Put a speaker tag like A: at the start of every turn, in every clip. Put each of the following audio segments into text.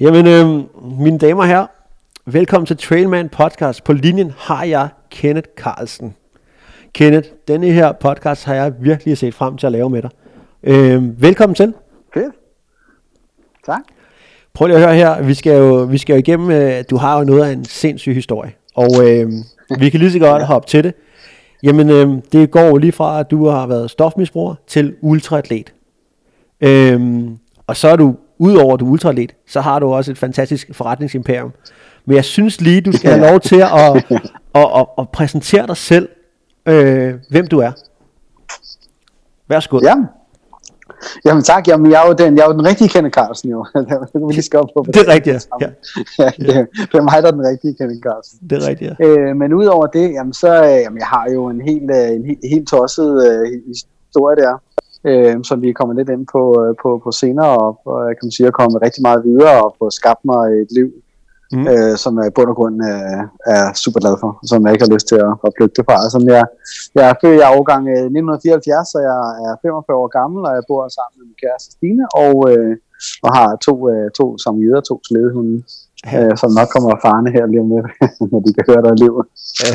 A: Jamen, øh, mine damer og herrer, velkommen til Trailman Podcast. På linjen har jeg Kenneth Carlsen. Kenneth, denne her podcast har jeg virkelig set frem til at lave med dig. Øh, velkommen til.
B: Fedt. Tak.
A: Prøv lige at høre her, vi skal jo, vi skal jo igennem, øh, du har jo noget af en sindssyg historie, og øh, vi kan lige så godt hoppe til det. Jamen, øh, det går jo lige fra, at du har været stofmisbruger til ultraatlet. Øh, og så er du, udover at du er ultraatlet, så har du også et fantastisk forretningsimperium. Men jeg synes lige, du skal have lov til at, at, at, at, at præsentere dig selv, øh, hvem du er. Værsgo.
B: Ja. Jamen tak, Jamen, jeg er jo den, jeg er jo den rigtige Kenneth Carlsen jo. vi lige skubbe på.
A: Det er rigtigt, ja.
B: ja det, det, er mig, der er den rigtige Kenneth Carlsen.
A: Det er rigtigt,
B: ja. øh, Men udover det, jamen, så øh, jamen, jeg har jo en helt, øh, en helt, helt tosset øh, historie der, øh, som vi kommer lidt ind på, øh, på, på senere, og, og jeg kan sige, at komme rigtig meget videre og få skabt mig et liv, mm. øh, som jeg i bund og grund øh, er super glad for, som jeg ikke har lyst til at, at flygte fra. Som jeg, jeg er født i årgang 1974, så jeg er 45 år gammel, og jeg bor sammen med min kæreste Stine, og, øh, og har to, øh, to som jøder, to slædehunde. Øh, som nok kommer farne her lige om lidt, når de kan høre dig i livet.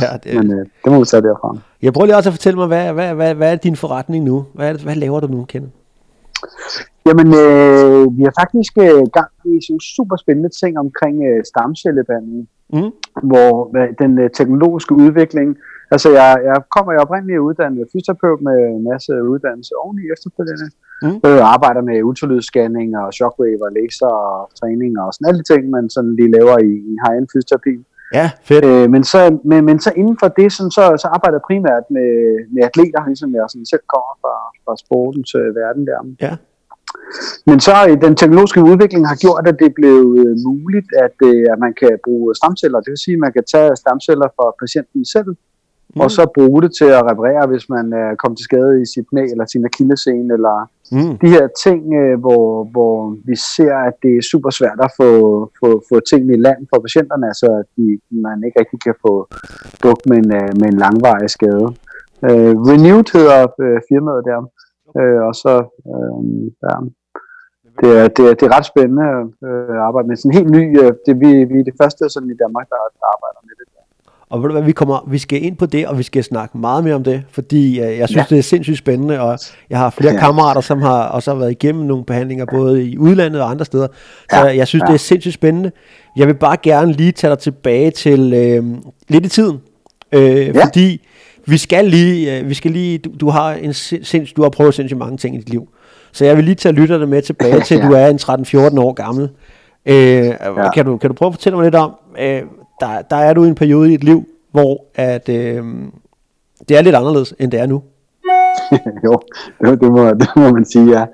B: Ja, det... Men øh, det må vi tage derfra.
A: Jeg prøver lige også at fortælle mig, hvad, hvad, hvad, hvad er din forretning nu? Hvad, er hvad laver du nu, Kenneth?
B: Jamen, øh, vi har faktisk øh, gang i sådan super spændende ting omkring øh, stamcellebehandling, mm. hvor øh, den øh, teknologiske udvikling, altså jeg, jeg kommer jo oprindeligt uddannet fysioterapeut med en masse uddannelse oveni efterfølgende, mm. øh, arbejder med ultralydsscanning og shockwave og laser og træning og sådan alle de ting, man sådan lige laver i, i high-end fysioterapi.
A: Ja, fedt.
B: Øh, men, så, men, men så inden for det, sådan, så, så arbejder jeg primært med, med atleter, ligesom jeg sådan selv kommer fra, fra sportens øh, verden der.
A: Ja.
B: Men så den teknologiske udvikling har gjort, at det blev øh, muligt, at, øh, at man kan bruge stamceller. Det vil sige, at man kan tage stamceller fra patienten selv, mm. og så bruge det til at reparere, hvis man er kommet til skade i sit knæ eller sin akillescene, eller mm. de her ting, øh, hvor, hvor vi ser, at det er super svært at få, få, få tingene i land for patienterne, altså at de, man ikke rigtig kan få dukt med en, øh, med en langvarig skade. Uh, Renewed hedder uh, firmaet der, uh, og så uh, der, det er, det, er, det er ret spændende øh, at arbejde med. Sådan en helt ny, øh, det, vi, vi er det første sådan i Danmark, der, der arbejder med.
A: Og ved du hvad, vi, kommer, vi skal ind på det, og vi skal snakke meget mere om det, fordi øh, jeg synes, ja. det er sindssygt spændende, og jeg har flere ja. kammerater, som har også har været igennem nogle behandlinger, både i udlandet og andre steder. Så ja. jeg synes, ja. det er sindssygt spændende. Jeg vil bare gerne lige tage dig tilbage til øh, lidt i tiden, øh, ja. fordi vi skal lige, øh, vi skal lige du, du har en sinds, du har prøvet sindssygt mange ting i dit liv. Så jeg vil lige tage lytterne med tilbage til, at du er en 13-14 år gammel. Øh, ja. kan, du, kan du prøve at fortælle mig lidt om, øh, der, der er du i en periode i dit liv, hvor at, øh, det er lidt anderledes, end det er nu.
B: jo, det må, det må man sige, ja.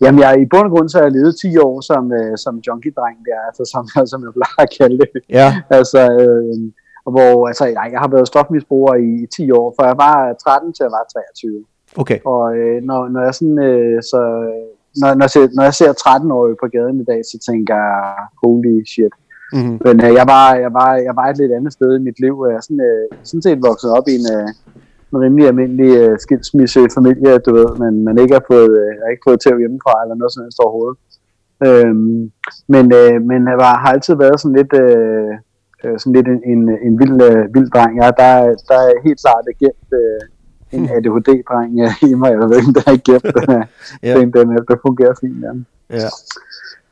B: Jamen, jeg, i bund og grund så har jeg levet 10 år som, øh, som junkie-dreng der, altså som, som jeg plejer at kalde det.
A: Ja.
B: altså, øh, hvor, altså, nej, jeg har været stofmisbruger i 10 år, for jeg var 13 til jeg var 23.
A: Okay.
B: Og øh, når, når jeg sådan, øh, så, når, når, jeg ser, når jeg ser 13-årige på gaden i dag, så tænker jeg, holy shit. Mm-hmm. Men øh, jeg, var, jeg, var, jeg var et lidt andet sted i mit liv. Jeg er sådan, øh, sådan set vokset op i en, øh, en rimelig almindelig øh, skilsmisse familie, du ved, men man ikke har fået, øh, jeg har ikke fået tæv hjemmefra eller noget sådan noget overhovedet. Øhm, men, øh, men jeg var, har altid været sådan lidt, øh, øh sådan lidt en, en, en vild, øh, vild dreng. Ja, der, der er helt klart gemt øh, en ADHD-dreng i mig, jeg ved ikke, der er gemt. ja. den, den, der fungerer fint. Ja.
A: ja.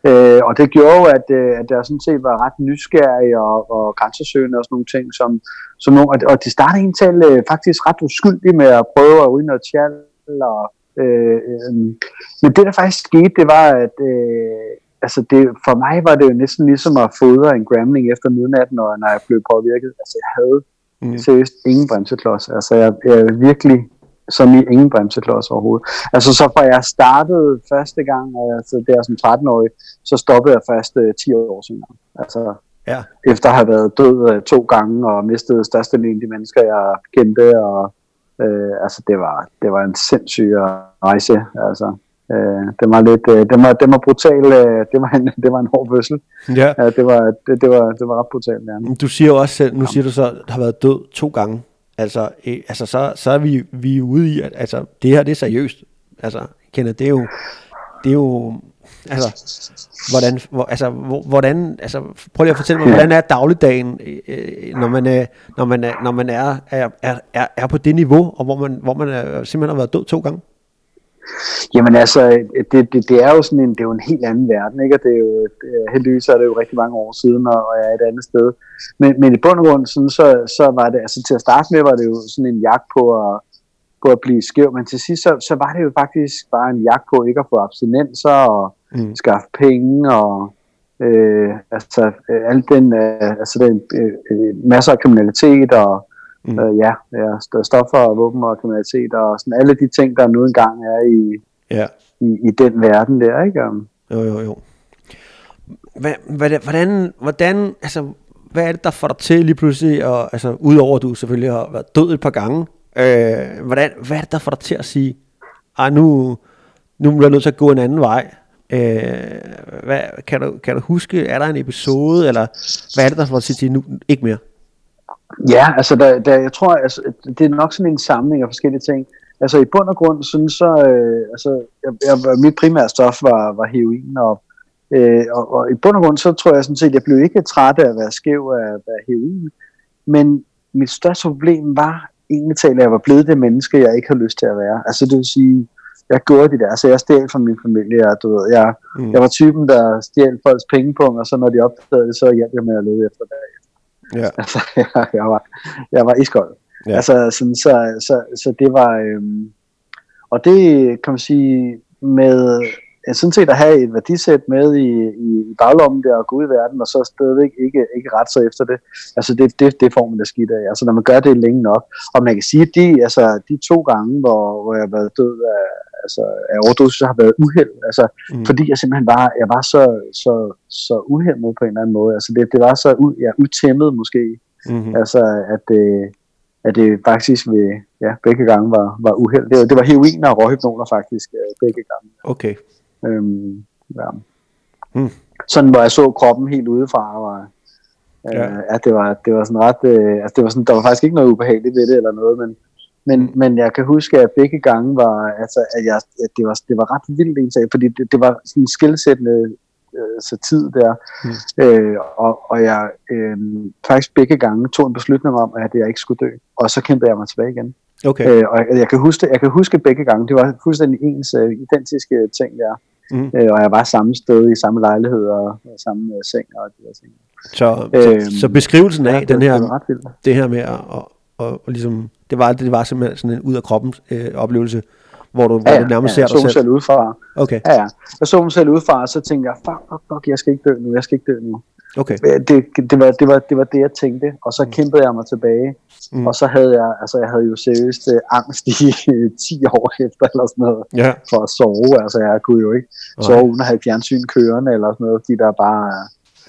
B: Øh, og det gjorde jo, at, øh, at jeg sådan set var ret nysgerrig og, og grænsesøgende og sådan nogle ting, som, som nogle, og, og det startede egentlig øh, faktisk ret uskyldigt med at prøve at uden noget tjal. Og, øh, øh, men det, der faktisk skete, det var, at øh, altså det, for mig var det jo næsten ligesom at fodre en gramling efter midnat, når, når jeg blev påvirket. Altså jeg havde mm. seriøst ingen bremseklods. Altså jeg, jeg virkelig som i ingen bremseklods overhovedet. Altså så fra jeg startede første gang, altså der som 13-årig, så stoppede jeg først uh, 10 år senere. Altså
A: ja.
B: efter at have været død uh, to gange og mistet størstedelen af de mennesker, jeg kendte, og uh, altså det var, det var en sindssyg rejse, altså. Uh, det var lidt, uh, det var, det var brutal, uh, det var en, det var en hård fødsel.
A: Ja.
B: Uh, det var, det, det var, det var ret brutalt, ja.
A: Du siger jo også selv, nu siger du så, at har været død to gange. Altså, øh, altså så, så er vi, vi er ude i, at altså, det her det er seriøst. Altså, Kenneth, det er jo, det er jo, altså, hvordan, hvor, altså, hvordan, altså, prøv lige at fortælle mig, hvordan er dagligdagen, øh, når man er, når man er, når man er, er, er, er på det niveau, og hvor man, hvor man er, simpelthen har været død to gange?
B: Jamen altså, det, det, det er jo sådan en, det er jo en helt anden verden, ikke? Og det er jo, heldigvis er det jo rigtig mange år siden, og, og jeg er et andet sted. Men, men i bund og grund, sådan, så, så var det, altså til at starte med, var det jo sådan en jagt på at, på at blive skæv, men til sidst, så, så var det jo faktisk bare en jagt på ikke at få abstinenser og mm. skaffe penge og øh, altså øh, alt den, øh, altså den øh, øh, masser af kriminalitet og mm. øh, ja, ja, stoffer og våben og kriminalitet og sådan alle de ting, der nu engang er i, ja. i, i den verden der, ikke?
A: Jo, jo, jo. Hvad, hvordan, hvordan, altså, hvad er det, der får dig til lige pludselig, og, altså, udover at du selvfølgelig har været død et par gange, Øh, hvordan, hvad er det, der får dig til at sige, ah, nu, nu bliver jeg nødt til at gå en anden vej? Øh, hvad, kan, du, kan du huske, er der en episode, eller hvad er det, der får dig til at sige, nu ikke mere?
B: Ja, altså der, der, jeg tror, altså, det er nok sådan en samling af forskellige ting. Altså i bund og grund, sådan så, øh, altså, jeg, jeg, mit primære stof var, var heroin, og, øh, og, og i bund og grund, så tror jeg sådan set, jeg blev ikke træt af at være skæv af, af heroin, men mit største problem var egentlig taler, jeg var blevet det menneske, jeg ikke har lyst til at være. Altså det vil sige, jeg gjorde det der, så jeg stjal fra min familie, og du ved, jeg, mm. jeg var typen, der stjal folks pengepunkt, og så når de opdagede det, så hjalp jeg med at lede efter det. Ja. Altså, jeg, jeg, var, jeg var iskold. Ja. Altså, sådan, så, så, så det var, øhm, og det kan man sige, med sådan set at have et værdisæt med i, i, i baglommen der og gå ud i verden, og så stadigvæk ikke, ikke ret sig efter det. Altså det, det, det får man da skidt af. Altså når man gør det længe nok. Og man kan sige, at de, altså, de to gange, hvor, hvor jeg har været død af, altså, af overdosis, har været uheld. Altså, mm. Fordi jeg simpelthen var, jeg var så, så, så uhemmet på en eller anden måde. Altså det, det var så ud, ja, utæmmet måske. Mm-hmm. Altså at, øh, at det faktisk ved, ja, begge gange var, var uheld. Det, det var heroin og råhypnoler faktisk øh, begge gange.
A: Okay.
B: Øhm, ja. Hmm. Sådan hvor jeg så kroppen helt udefra, var, øh, ja. at det var, det var sådan ret, øh, altså det var sådan, der var faktisk ikke noget ubehageligt ved det eller noget, men, men, mm. men jeg kan huske, at begge gange var, altså, at, jeg, at det, var, det var ret vildt en sag, fordi det, det var sådan en skilsættende øh, så tid der, mm. øh, og, og jeg øh, faktisk begge gange tog en beslutning om, at jeg ikke skulle dø, og så kæmpede jeg mig tilbage igen. Okay. Øh, og jeg, jeg, kan huske, jeg kan huske begge gange, det var fuldstændig ens uh, identiske ting der. Mm. Øh, og jeg var samme sted i samme lejlighed og, og samme uh, seng og de der ting.
A: Så, øh, så, så beskrivelsen af ja, den her, det, det her med at, og, og, og ligesom, det var, det var simpelthen sådan en ud af kroppen øh, oplevelse, hvor du, ja, hvor du nærmest
B: ja,
A: ser dig
B: selv. selv udefra.
A: Okay.
B: Ja, ja. Jeg så mig selv udefra, og så tænkte jeg, fuck, fuck, fuck, jeg skal ikke dø nu, jeg skal ikke dø nu.
A: Okay.
B: Det, det, var, det, var, det var det, jeg tænkte, og så mm. kæmpede jeg mig tilbage. Mm. Og så havde jeg, altså jeg havde jo seriøst uh, angst i 10 år efter, eller sådan noget,
A: ja.
B: for at sove. Altså jeg kunne jo ikke okay. sove uden at have fjernsyn kørende, eller sådan noget, fordi der bare...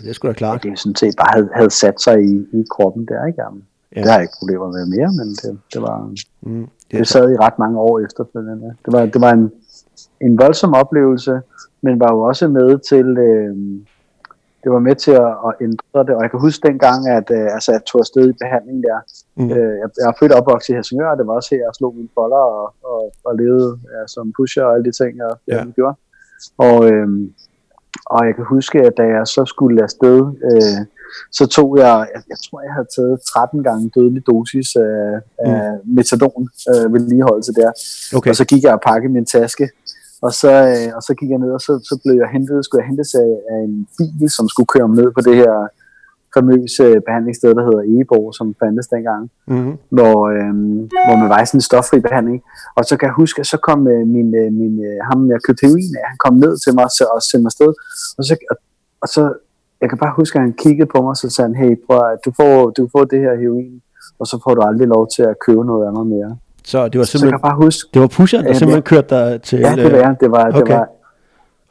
A: Det skulle da klart.
B: Ja, det sådan set bare havde, havde sat sig i, i kroppen der, ikke? Jamen, ja. Det har jeg ikke problemer med mere, men det, det var... Mm. Det, sad i ret mange år efterfølgende. Det var, det var en, en voldsom oplevelse, men var jo også med til... Øh, det var med til at, at ændre det, og jeg kan huske dengang, at øh, altså, jeg tog afsted i behandling der. Mm. Øh, jeg, jeg er født og opvokset i Helsingør, og det var også her, jeg slog mine folder og, og, og levede ja, som pusher og alle de ting, jeg, ja. jeg gjorde. Og, øh, og jeg kan huske, at da jeg så skulle afsted, øh, så tog jeg, jeg, jeg tror, jeg havde taget 13 gange dødelig dosis af, mm. af metadon øh, vedligeholdelse der. Okay. Og så gik jeg og pakkede min taske, og så, øh, og så gik jeg ned, og så, så blev jeg hentet, skulle jeg hentes af, af en bil, som skulle køre mig ned på det her famøse behandlingssted, der hedder Ebo, som fandtes dengang, mm-hmm. hvor, øh, hvor man var i sådan en stoffri behandling. Og så kan jeg huske, at så kom øh, min, øh, min, øh, ham, jeg købte heroin af, han kom ned til mig og, og sendte mig afsted. Og så, og, og så, jeg kan bare huske, at han kiggede på mig, og så sagde han, hey, prøv, du får, du får det her heroin, og så får du aldrig lov til at købe noget andet mere.
A: Så det var simpelthen,
B: så jeg bare huske,
A: det var pusheren, der simpelthen kørte dig til...
B: Ja, det var, det var, okay. det var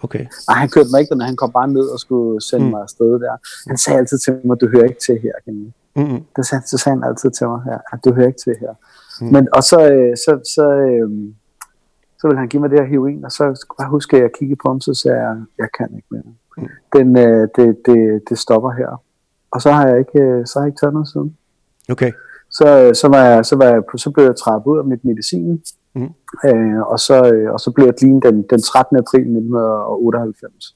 A: Okay.
B: Nej, han kørte mig ikke, når han kom bare ned og skulle sende mm. mig afsted der. Han sagde altid til mig, du hører ikke til her, Kenny. Mm-hmm. Det sagde, så sagde han altid til mig, ja, at du hører ikke til her. Mm. Men, og så, øh, så, så, øh, så ville han give mig det her heroin, og så skulle jeg bare huske, at jeg kiggede på ham, så sagde jeg, jeg kan ikke mere. Mm. Den, øh, det, det, det stopper her. Og så har jeg ikke, øh, så har jeg ikke taget noget siden.
A: Okay
B: så, så, var jeg, så, var jeg, så blev jeg trappet ud af mit medicin, Mm. Øh, og, så, øh, og så blev jeg clean den, den 13. april 1998.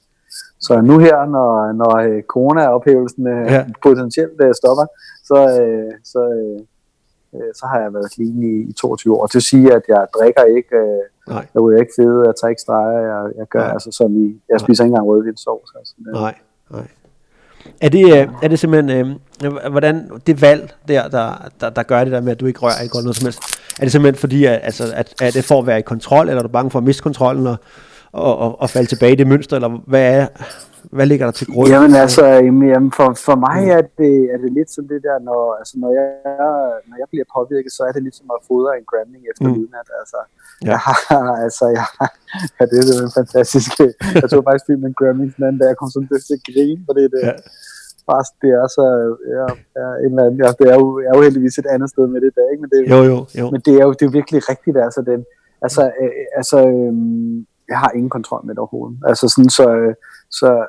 B: Så nu her, når, når øh, corona-ophævelsen øh, ja. potentielt øh, stopper, så, øh, så, øh, så har jeg været clean i, i 22 år. Det vil sige, at jeg drikker ikke, øh, Nej. jeg ryger ikke fede, jeg tager ikke streger, jeg, jeg gør Nej. altså som i, jeg spiser Nej. ikke engang rødvinsovs. Altså,
A: det. Nej, nej. Er det, øh, er det simpelthen, øh, hvordan det valg der, der, der, der gør det der med, at du ikke rører alkohol noget som helst, er det simpelthen fordi, at, altså, at, at det for at være i kontrol, eller er du bange for at miste kontrollen og, og, og, og falde tilbage i det mønster, eller hvad er, hvad ligger der til grund?
B: Jamen altså, jamen, for, for mig er det, er det lidt som det der, når, altså, når, jeg, når jeg bliver påvirket, så er det lidt som at fodre en Gremling efter mm. midnat. Altså, ja. jeg har, altså, jeg, ja, det er en fantastisk, jeg tog faktisk filmen Gremling den anden dag, jeg kom sådan til at grine, fordi det, ja. Fast, det er så, ja, ja, en eller anden, ja, det er jo, er jo heldigvis et andet sted med det der, ikke? Men det,
A: jo, jo, jo.
B: Men det er jo det er virkelig rigtigt, altså, den, altså, øh, altså øh, jeg har ingen kontrol med det overhovedet. Altså sådan, så, øh, så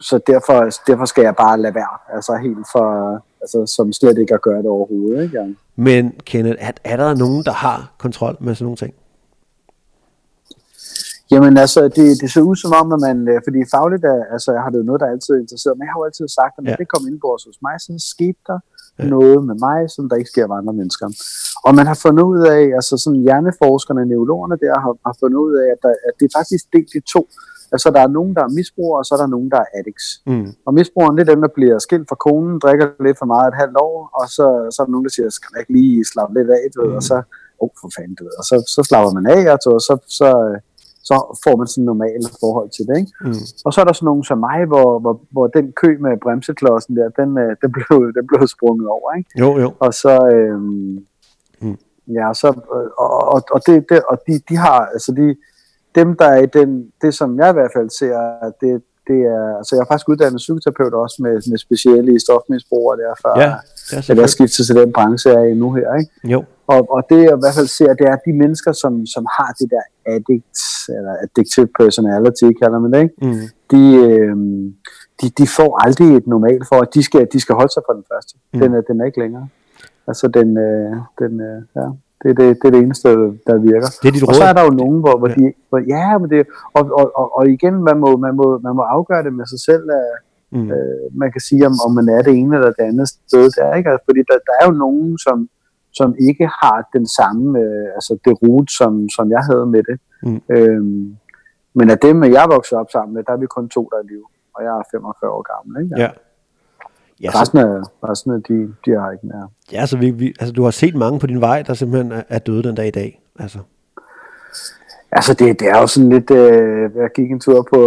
B: så derfor, derfor skal jeg bare lade være. Altså helt for, altså, som slet ikke at gøre det overhovedet. Ikke? Ja.
A: Men Kenneth, er, er der nogen, der har kontrol med sådan nogle ting?
B: Jamen altså, det, det ser ud som om, når man, øh, fordi fagligt er, altså, jeg har det jo noget, der altid interesseret men jeg har jo altid sagt, at når ja. det kom ind på hos mig, så skete der ja. noget med mig, som der ikke sker med andre mennesker. Og man har fundet ud af, altså sådan hjerneforskerne, neurologerne der, har, har fundet ud af, at, der, at det er faktisk delt i to. Altså, der er nogen, der er misbrugere, og så er der nogen, der er addicts. Mm. Og misbrugeren, det er dem, der bliver skilt fra konen, drikker lidt for meget et halvt år, og så, så er der nogen, der siger, skal ikke lige slappe lidt af, du ved, mm. og så, åh, oh, for fanden, du ved, og så, så slapper man af, og så, så, så får man sådan en normal forhold til det, ikke? Mm. Og så er der sådan nogen som mig, hvor, hvor, hvor den kø med bremseklodsen der, den, øh, den, blev, den blev sprunget over, ikke?
A: Jo, jo.
B: Og så, øhm, mm. ja, så, og, og, og, det, det, og de, de har, altså de, dem, der er i den, det som jeg i hvert fald ser, det, det er, altså jeg er faktisk uddannet psykoterapeut også med, med speciale i stofmisbrug, derfor ja, det er jeg skiftet til den branche, jeg er i nu her. Ikke?
A: Jo.
B: Og, og det jeg i hvert fald ser, det er de mennesker, som, som har det der addict, eller addictive personality, kalder man det, ikke? Mm. De, øh, de, de får aldrig et normalt for, at de skal, de skal holde sig for den første. Mm. Den, er, den er ikke længere. Altså den, øh, den øh, ja. Det er det, det, er det eneste, der virker.
A: Det er dit
B: og så er der jo nogen, hvor, hvor ja. de... Hvor, ja, men det, og, og, og, og igen, man må, man, må, man må afgøre det med sig selv. At, mm. øh, man kan sige, om, om man er det ene eller det andet sted. Der, ikke? Altså, fordi der, der er jo nogen, som, som ikke har den samme, øh, altså det rute, som, som jeg havde med det. Mm. Øhm, men af dem, jeg voksede op sammen med, der er vi kun to, der er liv. Og jeg er 45 år gammel. Ikke?
A: Ja.
B: Ja, resten, af, resten af de, de har ikke mere.
A: Ja, så vi, vi, altså, du har set mange på din vej, der simpelthen er, er døde den dag i dag. Altså.
B: Altså det, det er jo sådan lidt, øh, jeg gik en tur på,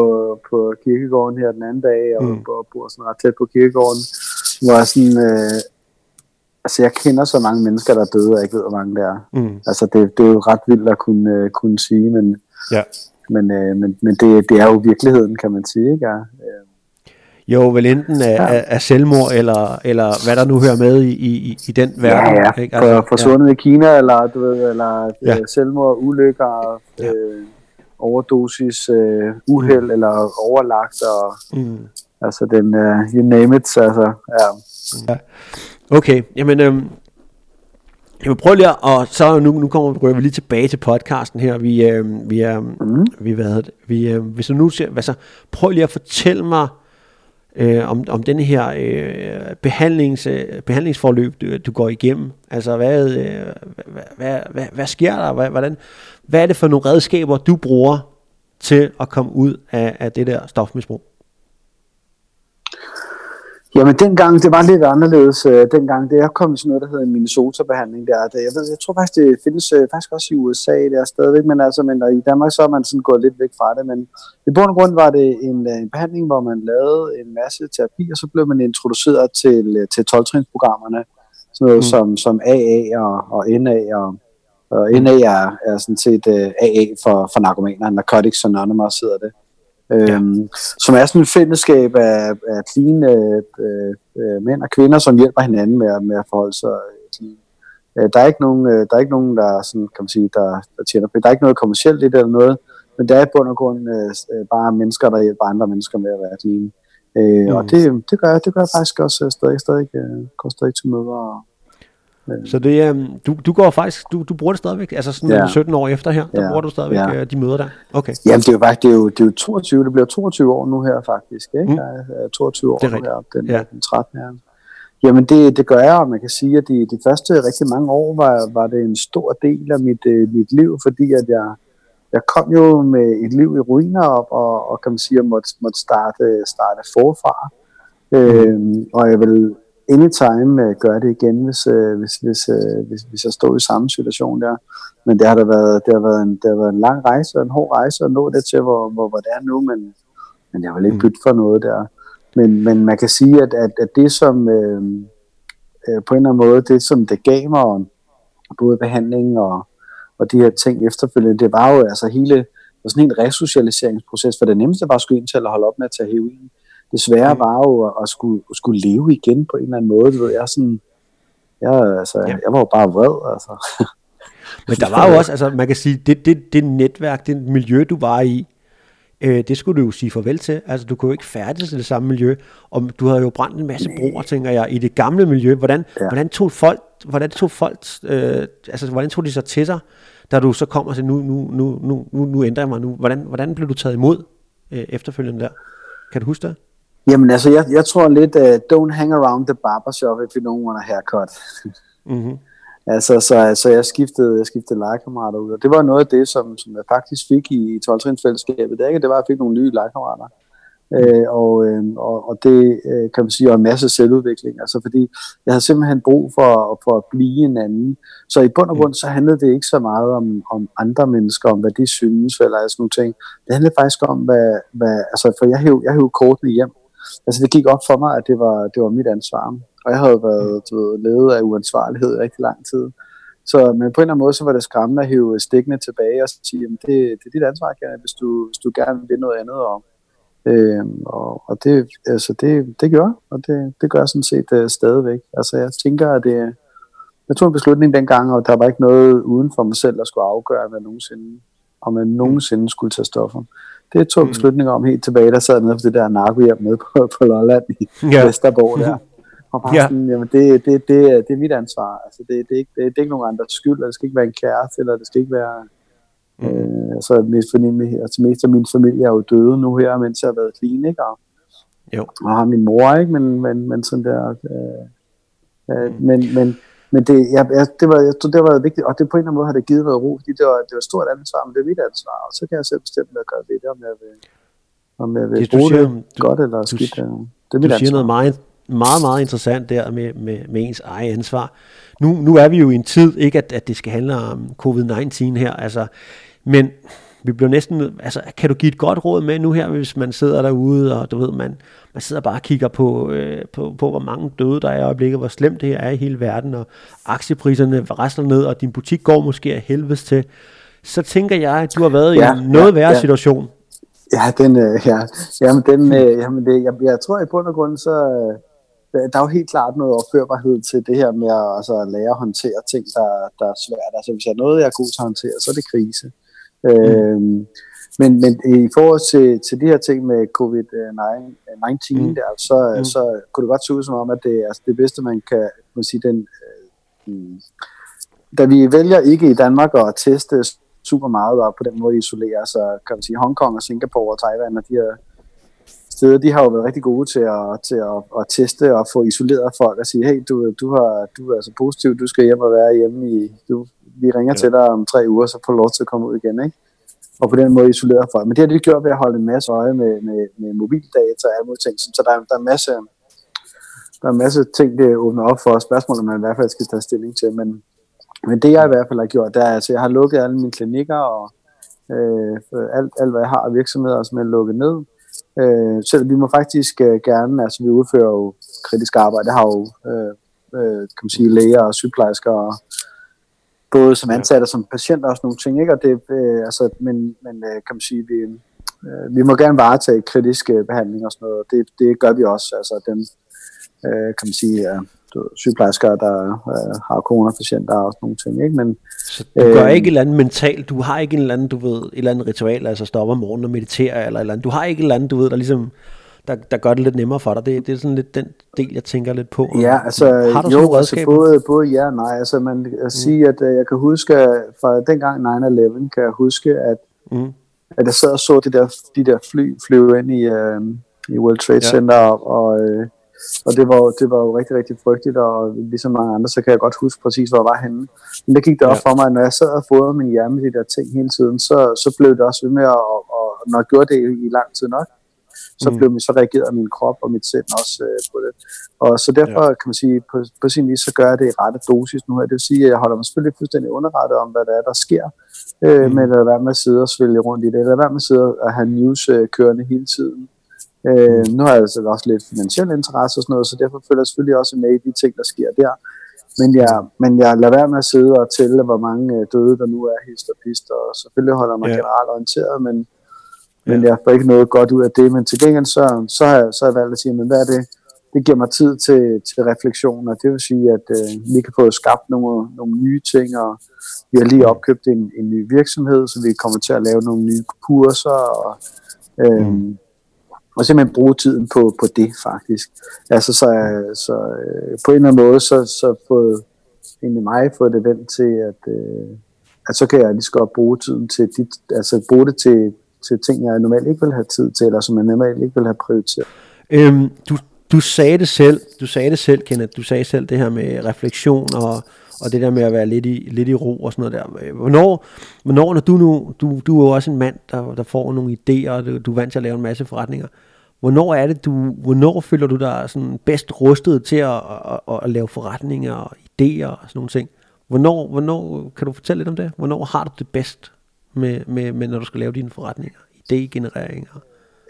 B: på kirkegården her den anden dag, og mm. bor sådan ret tæt på kirkegården, hvor jeg sådan, øh, altså jeg kender så mange mennesker, der er døde, og jeg ikke ved, hvor mange det er. Mm. Altså det, det er jo ret vildt at kunne, øh, kunne sige, men, ja. men, øh, men, men det, det er jo virkeligheden, kan man sige, ikke? Ja, øh,
A: jo, vel enten af, ja. af, af selvmord, eller, eller hvad der nu hører med i, i, i den verden.
B: Ja, ja. Ikke? Altså, For, forsvundet ja. i Kina, eller, du ved, eller ja. Øh, selvmord, ulykker, ja. øh, overdosis, øh, uheld, mm. eller overlagt, og mm. altså den, uh, you name it, altså, ja. ja.
A: Okay, jamen, øhm, jeg vil prøve lige at, og så nu, nu kommer vi lige tilbage til podcasten her. Vi, øh, vi er, mm. vi, hvad det, vi, øh, hvis du nu ser, hvad så, prøv lige at fortælle mig, øh, om, om den her øh, behandlings, øh, behandlingsforløb, du, du går igennem. Altså, hvad, øh, hvad, hvad, hvad, hvad sker der? Hvad, hvordan, hvad er det for nogle redskaber, du bruger til at komme ud af, af det der stofmisbrug?
B: Jamen dengang, det var lidt anderledes øh, dengang. Det er kommet sådan noget, der hedder en Minnesota-behandling der. Det, jeg, ved, jeg tror faktisk, det findes øh, faktisk også i USA der stadigvæk, men, altså, men der, i Danmark så er man sådan gået lidt væk fra det. Men i bund og grund var det en, øh, en behandling, hvor man lavede en masse terapi, og så blev man introduceret til, øh, til 12-trinsprogrammerne. Sådan noget mm. som, som AA og, og NA og, og NA er, er sådan set uh, AA for, for narkomaner, Narcotics Anonymous hedder det øhm, som er sådan et fællesskab af, af clean øh, øh, mænd og kvinder, som hjælper hinanden med, med at forholde sig clean. Øh, der er ikke nogen, øh, der er ikke nogen, der sådan, kan man sige, der, der tjener på. Der er ikke noget kommercielt i det eller noget, men der er i bund og grund øh, øh, bare mennesker, der hjælper andre mennesker med at være clean. Øh, mm. Og det, det, gør jeg, det gør jeg faktisk også stadig, stadig, øh, går stadig til møder og,
A: Så det, um, du, du går faktisk, du, du bruger det stadigvæk, altså sådan ja. 17 år efter her, der ja. bruger du stadigvæk ja. de møder der? Okay.
B: Jamen det er jo faktisk, det er jo, det er jo 22, det bliver 22 år nu her faktisk, ikke? Mm. Jeg er 22 år det er nu her, den, ja. den 13 her. Jamen det, det gør jeg, og man kan sige, at de, de første rigtig mange år var, var det en stor del af mit, uh, mit liv, fordi at jeg, jeg kom jo med et liv i ruiner op, og, og kan man sige, at jeg måtte, måtte starte, starte forfra. Mm. Øhm, og jeg vil anytime uh, gøre det igen, hvis, uh, hvis, hvis, uh, hvis, hvis jeg står i samme situation der. Men det har da været, det har været, en, det har været en lang rejse og en hård rejse at nå det til, hvor, hvor, hvor det er nu, men, men jeg vil ikke mm. bytte for noget der. Men, men man kan sige, at, at, at det som øh, øh, på en eller anden måde, det som det gav mig, både behandling og, og de her ting efterfølgende, det var jo altså hele sådan en resocialiseringsproces, for det nemmeste var skulle ind til at holde op med at tage heroin. Det svære var jo at, at, skulle, at skulle leve igen på en eller anden måde. Du ved, jeg, sådan, jeg, altså, ja. jeg var jo bare vred. Altså.
A: Men der var jo også, altså man kan sige, det, det, det netværk, det miljø, du var i, øh, det skulle du jo sige farvel til. Altså du kunne jo ikke færdes i det samme miljø, og du havde jo brændt en masse broer, tænker jeg, i det gamle miljø. Hvordan, ja. hvordan tog folk, hvordan tog folk, øh, altså hvordan tog de sig til sig, da du så kom og sagde, nu, nu, nu, nu, nu, nu ændrer jeg mig nu. Hvordan, hvordan blev du taget imod øh, efterfølgende der? Kan du huske det?
B: Jamen altså, jeg, jeg tror lidt, uh, don't hang around the barbershop if you don't want a haircut. mm-hmm. Altså, så, så jeg skiftede, jeg skiftede legekammerater ud, og det var noget af det, som, som jeg faktisk fik i 12 fællesskabet. Det, ikke, det var, at jeg fik nogle nye legekammerater. Øh, og, øh, og, og det øh, kan man sige, var en masse selvudvikling. Altså fordi jeg havde simpelthen brug for, for at blive en anden. Så i bund og grund, så handlede det ikke så meget om, om andre mennesker, om hvad de synes, eller sådan nogle ting. Det handlede faktisk om, hvad, hvad altså for jeg hævde, jeg hævde kortene hjem. Altså det gik op for mig, at det var, det var mit ansvar. Og jeg havde været du ved, ledet af uansvarlighed i rigtig lang tid. Så men på en eller anden måde, så var det skræmmende at hive stikkene tilbage og sige, at det, det er dit ansvar, hvis du, hvis du gerne vil noget andet. Og, øh, og, og det, altså det, det gør og det, det gør jeg sådan set uh, stadigvæk. Altså jeg tænker, at det, jeg tog en beslutning dengang, og der var ikke noget uden for mig selv, der skulle afgøre, hvad nogensinde, om jeg nogensinde skulle tage stoffer. Det tog mm. beslutninger om helt tilbage, der sad nede på det der narkohjem med på, på Lolland i ja. Vesterborg der. Og bare ja. sådan, jamen det, det, det, det er mit ansvar. Altså det, det, er ikke, det, det er ikke nogen andres skyld, eller det skal ikke være en kæreste, eller det skal ikke være... Mm. Øh, altså, mest, fordi, altså mest af min familie er jo døde nu her, mens jeg har været? Og, jo. og har min mor, ikke? Men, men, men sådan der... Øh, øh, mm. men, men, men det, jeg, jeg, det, var, jeg tror, det var vigtigt, og det på en eller anden måde har det givet noget ro, fordi det var, det var et stort ansvar, men det er mit ansvar, og så kan jeg selv bestemme, hvad jeg gør ved det, om jeg vil, om jeg vil det, bruge siger, det du, godt eller skidt. Det er
A: mit du ansvar. siger noget meget, meget, meget interessant der med, med, med ens eget ansvar. Nu, nu er vi jo i en tid, ikke at, at det skal handle om covid-19 her, altså, men vi bliver næsten, altså kan du give et godt råd med nu her, hvis man sidder derude, og du ved, man, man sidder bare og kigger på, øh, på, på, hvor mange døde der er i øjeblikket, hvor slemt det her er i hele verden, og aktiepriserne rasler ned, og din butik går måske af helvedes til, så tænker jeg, at du har været ja, i en noget ja, værre ja. situation.
B: Ja, den, øh, ja, jamen den, øh, jamen det, jeg, jeg tror i bund og grund, så, øh, der er jo helt klart noget opførbarhed til det her med at altså, lære at håndtere ting, der, der er svært. Altså hvis jeg er noget, jeg er god til at håndtere, så er det krise. Mm. Øhm, men, men i forhold til, til de her ting med covid-19 mm. der, så, mm. så kunne det godt se ud som om, at det er altså, det bedste, man kan man sige, den, øh, da vi vælger ikke i Danmark at teste super meget og på den måde isolere, så kan man sige Hongkong og Singapore og Taiwan og de her steder, de har jo været rigtig gode til at, til at, at teste og få isoleret folk og sige, hey, du, du, har, du er så positiv, du skal hjem og være hjemme i, du, vi ringer ja. til dig om tre uger, så får du lov til at komme ud igen, ikke? Og på den måde isolere folk. Men det har de gjort ved at holde en masse øje med, med, med mobildata og alle mulige ting. Så der, der er masse, der er masse ting, det åbner op for spørgsmål, man i hvert fald skal tage stilling til. Men, men det jeg i hvert fald har gjort, det er, altså jeg har lukket alle mine klinikker og øh, alt, alt, hvad jeg har af virksomheder, som er lukket ned. Øh, så vi må faktisk øh, gerne, altså vi udfører jo kritisk arbejde, det har jo øh, øh, kan man sige, læger og sygeplejersker, og både som ansatte og som patienter og sådan nogle ting, ikke? Og det, øh, altså, men, men øh, kan man sige, vi, øh, vi må gerne varetage kritiske behandling og sådan noget, og det, det gør vi også, altså dem, øh, kan man sige, du, sygeplejersker, der øh, har coronapatienter og sådan nogle ting. Ikke? Men,
A: så du gør øh, ikke et eller andet mentalt, du har ikke en eller anden, du ved, et eller andet ritual, altså stopper om morgenen og mediterer, eller, eller andet. du har ikke et eller andet, du ved, der ligesom, der, der gør det lidt nemmere for dig. Det, det er sådan lidt den del, jeg tænker lidt på.
B: Ja, altså, har du jo, altså både, både ja og nej. Altså, man kan mm. sige, at uh, jeg kan huske, fra dengang 9-11, kan jeg huske, at, mm. at jeg sad og så de der, de der fly flyve ind i, uh, i World Trade Center, ja. og, uh, og det var, det var jo rigtig, rigtig frygteligt, og ligesom mange andre, så kan jeg godt huske præcis, hvor jeg var henne. Men der gik det op ja. for mig, at når jeg sad og fodrede min hjerne med de der ting hele tiden, så, så blev det også ved med at, og, og når jeg gjorde det i lang tid nok, så, mm. blev, så reagerede min krop og mit sind også øh, på det. Og så derfor ja. kan man sige, på, på sin vis, så gør jeg det i rette dosis nu her. Det vil sige, at jeg holder mig selvfølgelig fuldstændig underrettet om, hvad der er, der sker, øh, mm. men at være med at sidde og svælge rundt i det, eller være med at sidde og have news øh, kørende hele tiden. Øh, nu har jeg altså også lidt finansiel interesse og sådan noget, så derfor følger jeg selvfølgelig også med i de ting, der sker der. Men jeg, men jeg lader være med at sidde og tælle, hvor mange øh, døde der nu er hist og pist, og selvfølgelig holder mig ja. generelt orienteret, men, men jeg får ikke noget godt ud af det. Men til gengæld så, så, har, jeg, så har jeg valgt at sige, men hvad er det? Det giver mig tid til, til refleksion, og det vil sige, at øh, vi kan få skabt nogle, nogle nye ting, og vi har lige opkøbt en, en ny virksomhed, så vi kommer til at lave nogle nye kurser, og, øh, mm og simpelthen bruge tiden på, på det faktisk. Altså så, så øh, på en eller anden måde, så, så fået egentlig mig fået det vendt til, at, øh, at så kan jeg lige så godt bruge tiden til dit, altså bruge det til, til ting, jeg normalt ikke vil have tid til, eller som jeg normalt ikke vil have prioriteret.
A: Øhm, du, du sagde det selv, du sagde det selv, Kenneth, du sagde selv det her med refleksion og, og det der med at være lidt i, lidt i ro og sådan noget der. Øh, hvornår, hvornår når du nu, du, du er jo også en mand, der, der får nogle idéer, og du, du er vant til at lave en masse forretninger. Hvornår er det, du, hvornår føler du dig sådan bedst rustet til at, at, at, at lave forretninger og idéer og sådan nogle ting? Hvornår, hvornår, kan du fortælle lidt om det? Hvornår har du det bedst med, med, med når du skal lave dine forretninger, idégenereringer?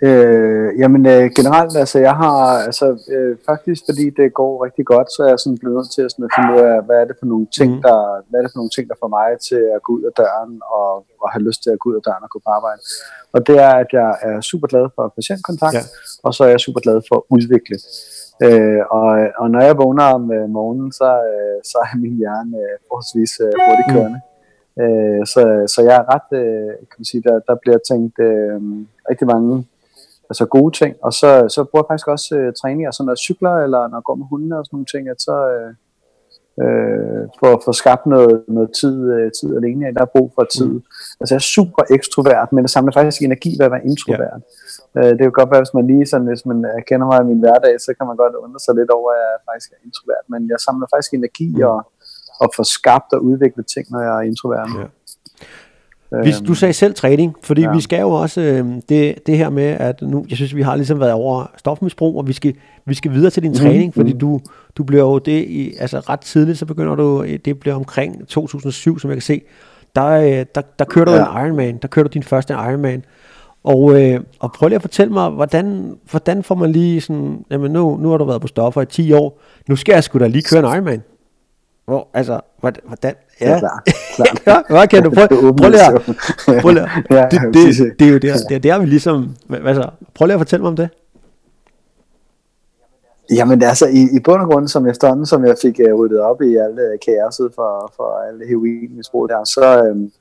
B: Øh, jamen øh, generelt, altså jeg har, altså øh, faktisk fordi det går rigtig godt, så er jeg sådan blevet nødt til at, sådan, at finde ud af, hvad er det for nogle ting, mm. der, hvad er det for nogle ting, der får mig til at gå ud af døren og, og have lyst til at gå ud af døren og gå på arbejde. Og det er, at jeg er super glad for patientkontakt, ja. og så er jeg super glad for at udvikle. Øh, og, og når jeg vågner om øh, morgenen, så, øh, så er min hjerne øh, forholdsvis øh, hurtigt mm. kørende. Mm. Øh, så, så jeg er ret, øh, kan man sige, der, der bliver tænkt øh, rigtig mange altså gode ting. Og så, så bruger jeg faktisk også øh, træning, altså når jeg cykler, eller når jeg går med hundene og sådan nogle ting, at så øh, øh, for at få skabt noget, noget tid, øh, tid alene. Der er brug for tid. Mm. Altså jeg er super ekstrovert, men det samler faktisk energi ved at være introvert. Ja. Øh, det kan godt være, hvis man lige sådan, hvis man kender mig i min hverdag, så kan man godt undre sig lidt over, at jeg faktisk er introvert. Men jeg samler faktisk energi mm. og, og får skabt og udviklet ting, når jeg er introvert. Ja.
A: Vi, du sagde selv træning, fordi ja. vi skal jo også øh, det, det her med, at nu, jeg synes, vi har ligesom været over stofmisbrug, og vi skal, vi skal videre til din mm. træning, fordi mm. du, du bliver jo det, i, altså ret tidligt, så begynder du, det bliver omkring 2007, som jeg kan se, der, øh, der, der kører du ja. en Ironman, der kører du din første Ironman, og, øh, og prøv lige at fortælle mig, hvordan, hvordan får man lige sådan, jamen nu, nu har du været på stoffer i 10 år, nu skal jeg sgu da lige køre en Ironman. Hvor, altså, hvordan, ja, ja. klart, klart. ja, hvad kan du? Prøve, prøv lige at, prøv lige at, ja, det, det, det, er jo der, det er der, vi ligesom, altså, prøv lige at fortælle mig om det.
B: Jamen altså, i, i bund og grund, som efterhånden, som jeg fik uh, ryddet op i alle kaoset for, for alle heroinmisbrug der, så, um,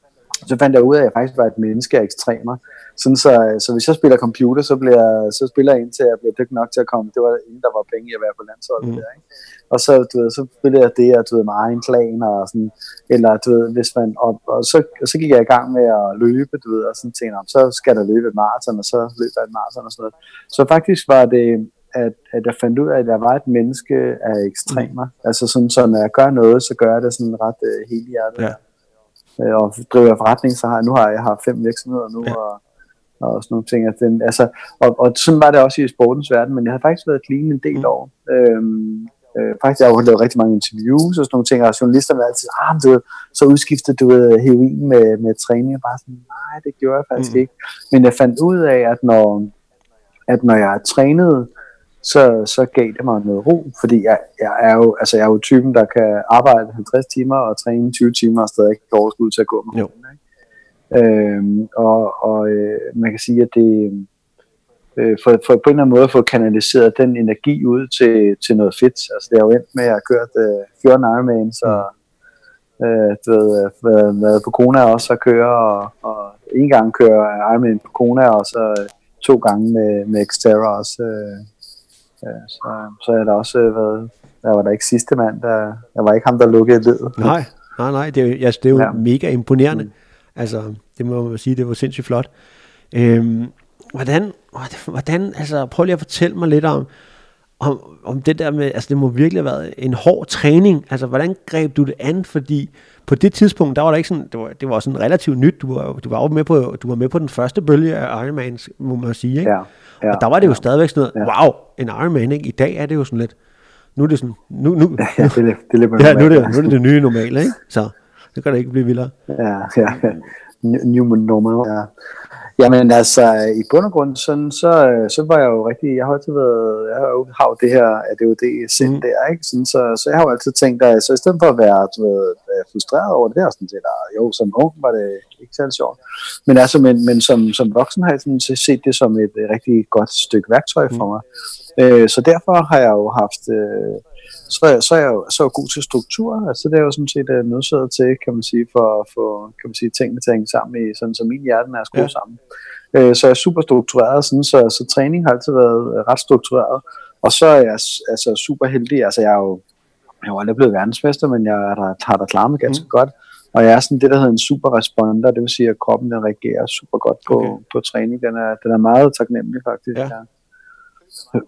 B: så fandt jeg ud af, at jeg faktisk var et menneske af ekstremer. Sådan så, så hvis jeg spiller computer, så, bliver, så spiller jeg indtil jeg bliver dygtig nok til at komme. Det var inden der var penge i at være på landsholdet mm. der, ikke? Og så, du ved, så spillede jeg det, og du ved, med egen plan, og sådan, eller du ved, hvis man, og, og så, og så gik jeg i gang med at løbe, du ved, og sådan tænkte, så skal der løbe et maraton, og så løber jeg et maraton og sådan noget. Så faktisk var det, at, at jeg fandt ud af, at jeg var et menneske af ekstremer. Mm. Altså sådan, så når jeg gør noget, så gør jeg det sådan ret uh, helhjertet. Ja. Uh, og driver jeg forretning, så har jeg, nu har jeg har fem virksomheder nu, ja. og og sådan nogle ting. Altså, den, altså, og, og sådan var det også i sportens verden, men jeg har faktisk været clean en del mm. år. Øhm, øh, faktisk jeg har jeg lavet rigtig mange interviews og sådan nogle ting, og journalisterne har altid, ah, du, så udskiftede du heroin med, med træning, og bare sådan, nej, det gjorde jeg faktisk mm. ikke. Men jeg fandt ud af, at når, at når jeg trænede, så, så gav det mig noget ro, fordi jeg, jeg, er jo, altså jeg er jo typen, der kan arbejde 50 timer og træne 20 timer og stadig ikke overskud til at gå med hunden. Ikke? Øhm, og og øh, man kan sige, at det øh, for, for på en eller anden måde at få kanaliseret den energi ud til, til noget fedt. Altså det er jo endt med, at jeg har kørt øh, 14 Ironman, så øh, du ved, været, været på Kona også at køre, og, og en gang køre Ironman på Kona, og så to gange med, med Xterra også. Øh, øh, så, så er der også øh, været, der var der ikke sidste mand, der, der var ikke ham, der lukkede ledet.
A: Nej, nej, nej, det er, altså, det er jo ja. mega imponerende. Mm. Altså, det må man sige, det var sindssygt flot. Øhm, hvordan, hvordan, altså prøv lige at fortælle mig lidt om, om, om det der med, altså det må virkelig have været en hård træning. Altså hvordan greb du det an? Fordi på det tidspunkt, der var der ikke sådan, det var, det var sådan relativt nyt. Du var, du var jo med på, du var med på den første bølge af Ironman, må man sige, ikke? Ja, ja, og der var det jo ja, stadigvæk sådan noget, ja. wow, en Ironman, ikke? I dag er det jo sådan lidt, nu er det sådan, nu, nu,
B: ja, det er, det er lidt
A: ja, nu er det, nu er det det nye normale, ikke? Så det kan da ikke blive vildere.
B: Ja, ja, new normal, ja. Jamen altså, i bund og grund, sådan, så, så var jeg jo rigtig, jeg har altid været, jeg har jo haft det her ADHD sind mm. der, ikke? Sådan, så, så jeg har jo altid tænkt, at så i stedet for at være du ved, frustreret over det der, sådan set, jo, som ung var det ikke særlig sjovt, men altså, men, men som, som voksen har jeg sådan set det som et, rigtig godt stykke værktøj for mm. mig. Øh, så derfor har jeg jo haft, øh, så, så er jeg jo så er jeg god til struktur. Altså det er jo sådan set uh, nødsaget til, kan man sige, for at få kan man sige, tingene til at hænge sammen, i, sådan som min hjerte er skruet ja. sammen. Uh, så jeg er super struktureret, sådan, så, så træning har altid været uh, ret struktureret. Og så er jeg altså, super heldig. Altså jeg er jo, jeg er aldrig blevet verdensmester, men jeg har da klaret mig ganske mm. godt. Og jeg er sådan det, der hedder en super responder, det vil sige, at kroppen den reagerer super godt på, okay. på træning. Den er, den er meget taknemmelig faktisk. Ja. ja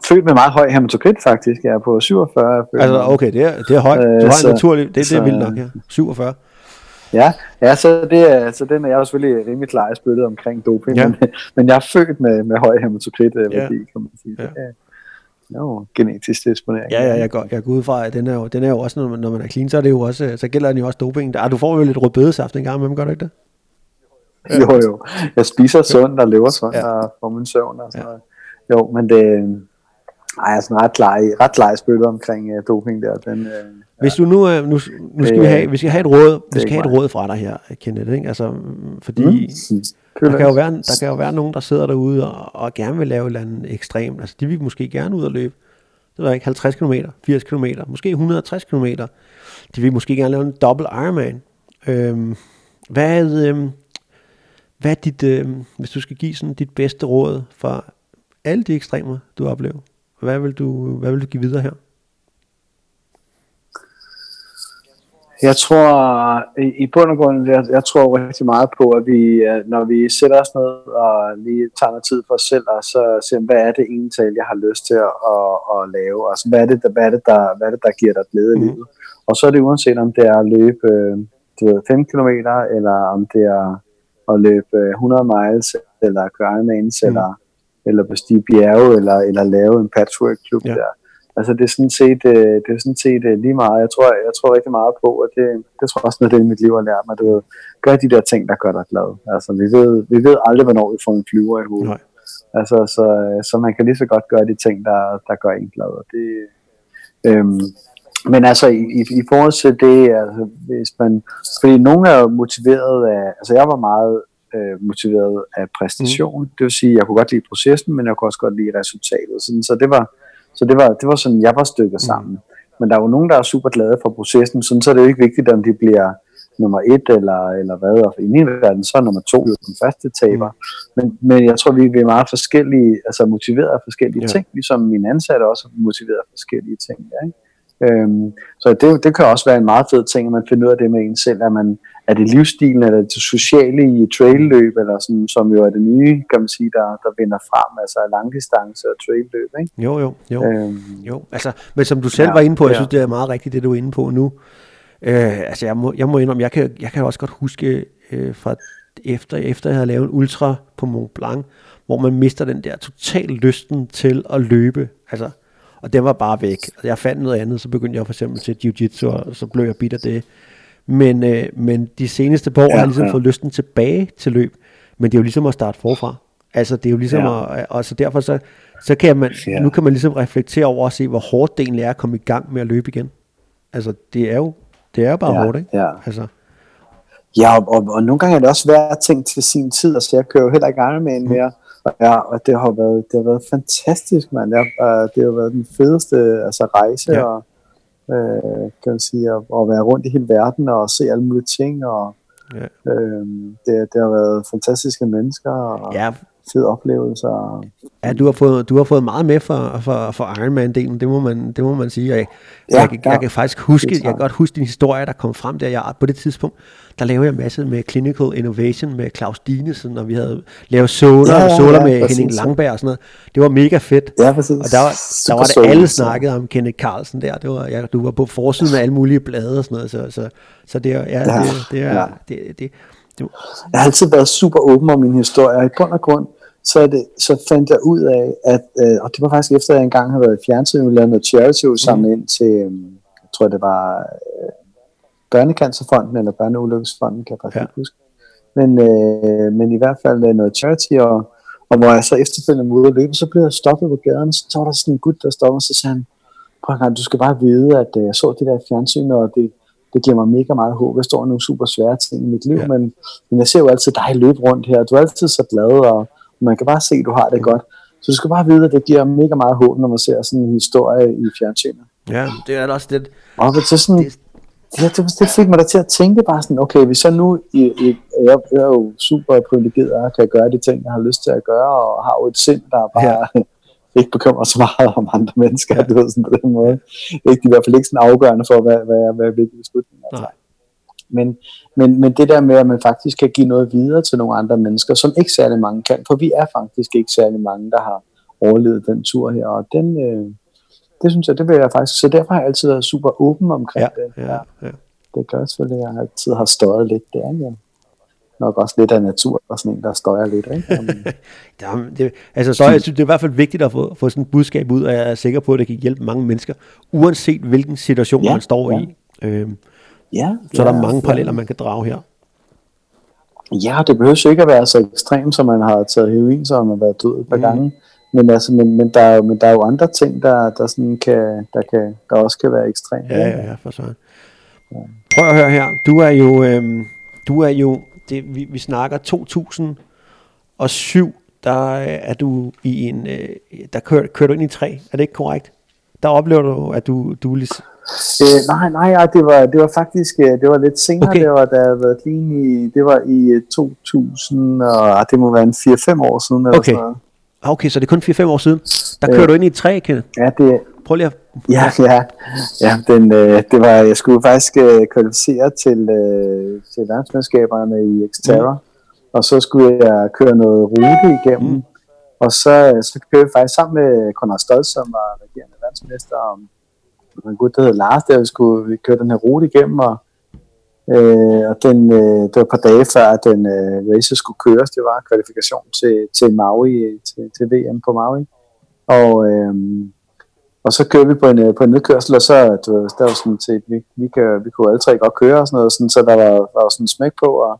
B: født med meget høj hematokrit faktisk. Jeg er på 47.
A: Altså okay, det er, det er højt. Du har så, en naturlig, det, så, det er vildt nok, ja. 47.
B: Ja, ja så, det er, så den er jeg jo selvfølgelig rimelig klar i spyttet omkring doping, ja. men, men jeg er født med, med høj hematokrit øh, ja. værdi, kan man sige. Ja. Det er jo genetisk disponering.
A: Ja, ja, jeg går, jeg går ud fra, at den er jo, den er jo også, når man, når man er clean, så, er det jo også, så gælder den jo også doping. Der, du får jo lidt rødbedesaft en gang dem, gør du ikke det?
B: Jo, jo. Jeg spiser sundt og lever sundt ja. og får min søvn og sådan ja. noget. Jo, men det, ej, jeg er sådan ret lege, ret lege spytte omkring uh, doping der. Den, uh,
A: Hvis du nu, uh, nu, nu skal vi have, vi skal have et råd, vi skal have et råd fra dig her, Kenneth, ikke? Altså, fordi mm. der, kan jo være, der kan jo være nogen, der sidder derude og, og gerne vil lave et eller andet ekstremt. Altså, de vil måske gerne ud og løbe. Det er ikke 50 km, 80 km, måske 160 km. De vil måske gerne lave en dobbelt Ironman. Øhm, hvad, øhm, hvad er dit, øhm, hvis du skal give sådan dit bedste råd for alle de ekstremer, du oplever? Hvad vil du, hvad vil du give videre her?
B: Jeg tror, i, bund og grund, jeg, jeg tror rigtig meget på, at vi, når vi sætter os ned og lige tager noget tid for os selv, og så ser, hvad er det egentlig, jeg har lyst til at, at, at lave? Altså, hvad er det, der, hvad er det, der, hvad er det, der giver dig glæde i mm. livet? Og så er det uanset, om det er at løbe du ved, 5 km, eller om det er at løbe 100 miles, eller køre Ironmans, mm. eller eller bestige bjerge, eller, eller lave en patchwork-klub ja. der. Altså det er sådan set, øh, det er sådan set øh, lige meget. Jeg tror, jeg tror rigtig meget på, at det, det tror også noget, det mit liv har lært mig. Du ved, gør de der ting, der gør dig glad. Altså vi ved, vi ved aldrig, hvornår vi får en flyver i hovedet. Nej. Altså, så, så man kan lige så godt gøre de ting, der, der gør en glad. Og det, øhm, men altså i, i, i forhold til det, altså, hvis man, fordi nogen er jo motiveret af, altså jeg var meget øh, motiveret af præstation. Mm. Det vil sige, jeg kunne godt lide processen, men jeg kunne også godt lide resultatet. Sådan, så det var, så det var, det var sådan, jeg var stykket mm. sammen. Men der er jo nogen, der er super glade for processen, sådan, så er det jo ikke vigtigt, om de bliver nummer et eller, eller hvad. Og i min verden, så er nummer to jo den første taber. Mm. Men, men jeg tror, vi, er meget forskellige, altså motiveret af forskellige ja. ting, ligesom mine ansatte også er motiveret af forskellige ting. Ja, ikke? Øhm, så det, det kan også være en meget fed ting, at man finder ud af det med en selv, at man, er det livsstilen, eller det sociale i trailløb, eller sådan, som jo er det nye, kan man sige, der, der vinder frem, altså langdistance og trailløb, ikke?
A: Jo, jo, jo. Øhm, jo. Altså, men som du selv ja, var inde på, jeg ja. synes, det er meget rigtigt, det du er inde på nu. Øh, altså, jeg må, jeg må indrømme, jeg kan, jeg kan også godt huske, øh, fra efter, efter jeg havde lavet en ultra på Mont Blanc, hvor man mister den der total lysten til at løbe. Altså, og den var bare væk. Jeg fandt noget andet, så begyndte jeg for eksempel til jiu-jitsu, og så blev jeg bidt af det. Men, øh, men de seneste par år ja, har jeg ligesom ja. fået lysten tilbage til løb. Men det er jo ligesom at starte forfra. Altså det er jo ligesom ja. at, og så derfor så, så kan man, ja. nu kan man ligesom reflektere over og se, hvor hårdt det egentlig er at komme i gang med at løbe igen. Altså det er jo, det er jo bare ja, hårdt, ikke?
B: Ja.
A: Altså.
B: Ja, og, og, og nogle gange er det også værd ting til sin tid. Altså jeg kører jo heller ikke Ironman mm. mere. Og, ja, og det har været, det har været fantastisk, mand. Jeg, uh, det har været den fedeste altså, rejse, ja. og øh, kan man sige, at, at være rundt i hele verden og se alle mulige ting, og ja. øh, det, det har været fantastiske mennesker. Og,
A: ja,
B: fed oplevelse.
A: Ja, du har fået, du har fået meget med for, for, for Ironman-delen, det må man, det må man sige. Jeg, ja, jeg, jeg, jeg, kan faktisk huske, jeg kan godt huske din historie, der kom frem der. Jeg, på det tidspunkt, der lavede jeg masse med Clinical Innovation med Claus Dinesen, og vi havde lavet soler, ja, ja, ja, med præcis. Henning Langberg og sådan noget. Det var mega fedt.
B: Ja, præcis.
A: Og der, var, der var det alle snakket om Kenneth Carlsen der. Det var, ja, du var på forsiden af alle mulige blade og sådan noget, så, så, så det, ja, ja, det, det, er, ja. det, det, det,
B: jeg har altid været super åben om min historie, i bund og grund, så, det, så fandt jeg ud af, at, øh, og det var faktisk efter, at jeg engang havde været i fjernsyn, og lavede noget charity sammen mm. ind til, øh, jeg tror det var øh, Børnecancerfonden, eller Børneulykkesfonden, kan jeg faktisk ja. ikke huske. Men, øh, men i hvert fald øh, noget charity, og, og hvor jeg så efterfølgende ude løbe, så blev jeg stoppet på gaden, så var der sådan en gut, der stoppede, og så sagde han, prøv at du skal bare vide, at øh, jeg så det der fjernsyn, og det, det giver mig mega meget håb. Jeg står nogle super svære ting i mit liv, ja. men, men jeg ser jo altid dig løbe rundt her. Du er altid så glad, og man kan bare se, at du har det godt. Så du skal bare vide, at det giver mega meget håb, når man ser sådan en historie i fjernsynet.
A: Ja, det er også det.
B: Og det, sådan, det, det, det, det fik mig da til at tænke bare sådan, okay, hvis så nu, i, i, jeg, jeg er jo super privilegeret og kan gøre de ting, jeg har lyst til at gøre, og har jo et sind, der bare ja. ikke bekymrer så meget om andre mennesker, ja. du ved, sådan på den måde. Ikke, i hvert fald ikke sådan afgørende for, hvad, hvad, hvad, hvad hvilke beslutninger jeg tager. Men, men, men det der med, at man faktisk kan give noget videre til nogle andre mennesker, som ikke særlig mange kan, for vi er faktisk ikke særlig mange, der har overlevet den tur her, og den, øh, det synes jeg, det vil jeg faktisk, så derfor har jeg altid været super åben omkring
A: ja, det. Ja, ja.
B: Det gør selvfølgelig, at jeg altid har støjet lidt der, ja. Nok også lidt af natur, og sådan en, der støjer lidt, ikke?
A: ja, det, altså, så jeg synes, det er i hvert fald vigtigt at få, få sådan et budskab ud, og jeg er sikker på, at det kan hjælpe mange mennesker, uanset hvilken situation ja, man står ja. i. Øhm,
B: Ja,
A: så ja, er der mange paralleller, man kan drage her.
B: Ja, det behøver ikke at være så ekstremt, som man har taget heroin, så man har været død et par mm. gange. Men, altså, men, men, der er, men der er jo andre ting, der, der, sådan kan, der, kan, der også kan være ekstremt.
A: Ja, ja, ja, for så. Ja. Prøv at høre her. Du er jo, øhm, du er jo det, vi, vi snakker 2007, der er du i en, øh, der kører, kører du ind i træ. Er det ikke korrekt? Der oplever du, at du, du
B: Øh, nej, nej, nej, det var, det var faktisk, øh, det var lidt senere, okay. det var, da jeg været clean i, det var i 2000, øh, og ah, det må være en 4-5 år siden. Eller
A: okay.
B: Sådan
A: Okay, så det er kun 4-5 år siden. Der kører øh, du ind i et træ, Kenneth.
B: Ja, det
A: Prøv lige at...
B: Ja, ja. ja den, øh, det var, jeg skulle faktisk øh, kvalificere til, øh, til verdensmandskaberne i Xterra, mm. og så skulle jeg køre noget rute igennem, mm. og så, så kørte jeg faktisk sammen med Conrad Stolz, som var regerende verdensmester, om en gut, der hedder Lars, der vi skulle vi køre den her rute igennem, og, øh, og den, øh, det var et par dage før, at den øh, race skulle køres. Det var kvalifikation til, til Maui, til, til VM på Maui. Og, øh, og så kører vi på en, øh, på en nedkørsel, og så du, der var sådan set, vi, vi, kan, vi kunne alle tre godt køre og sådan noget, sådan, så der var, der var sådan en smæk på, og,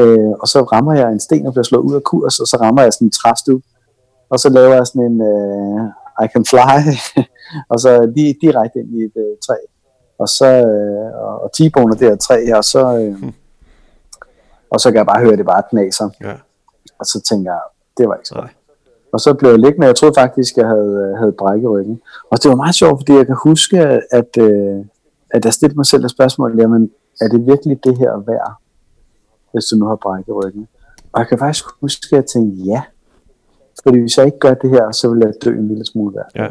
B: øh, og så rammer jeg en sten og bliver slået ud af kurs, og så rammer jeg sådan en træstup, og så laver jeg sådan en øh, i can fly, og så lige direkte ind i et øh, træ, og så øh, og T-boner det her træ og så, øh, hmm. og så kan jeg bare høre, at det bare knaser. Ja. Og så tænker jeg, det var ikke så godt. Og så blev jeg liggende, jeg troede faktisk, jeg havde, havde brækket ryggen. Og det var meget sjovt, fordi jeg kan huske, at, øh, at jeg stillede mig selv et spørgsmål, jamen, er det virkelig det her værd, hvis du nu har brækket ryggen? Og jeg kan faktisk huske, at jeg tænkte, ja. Fordi hvis jeg ikke gør det her, så vil jeg dø en lille smule værd.
A: Ja.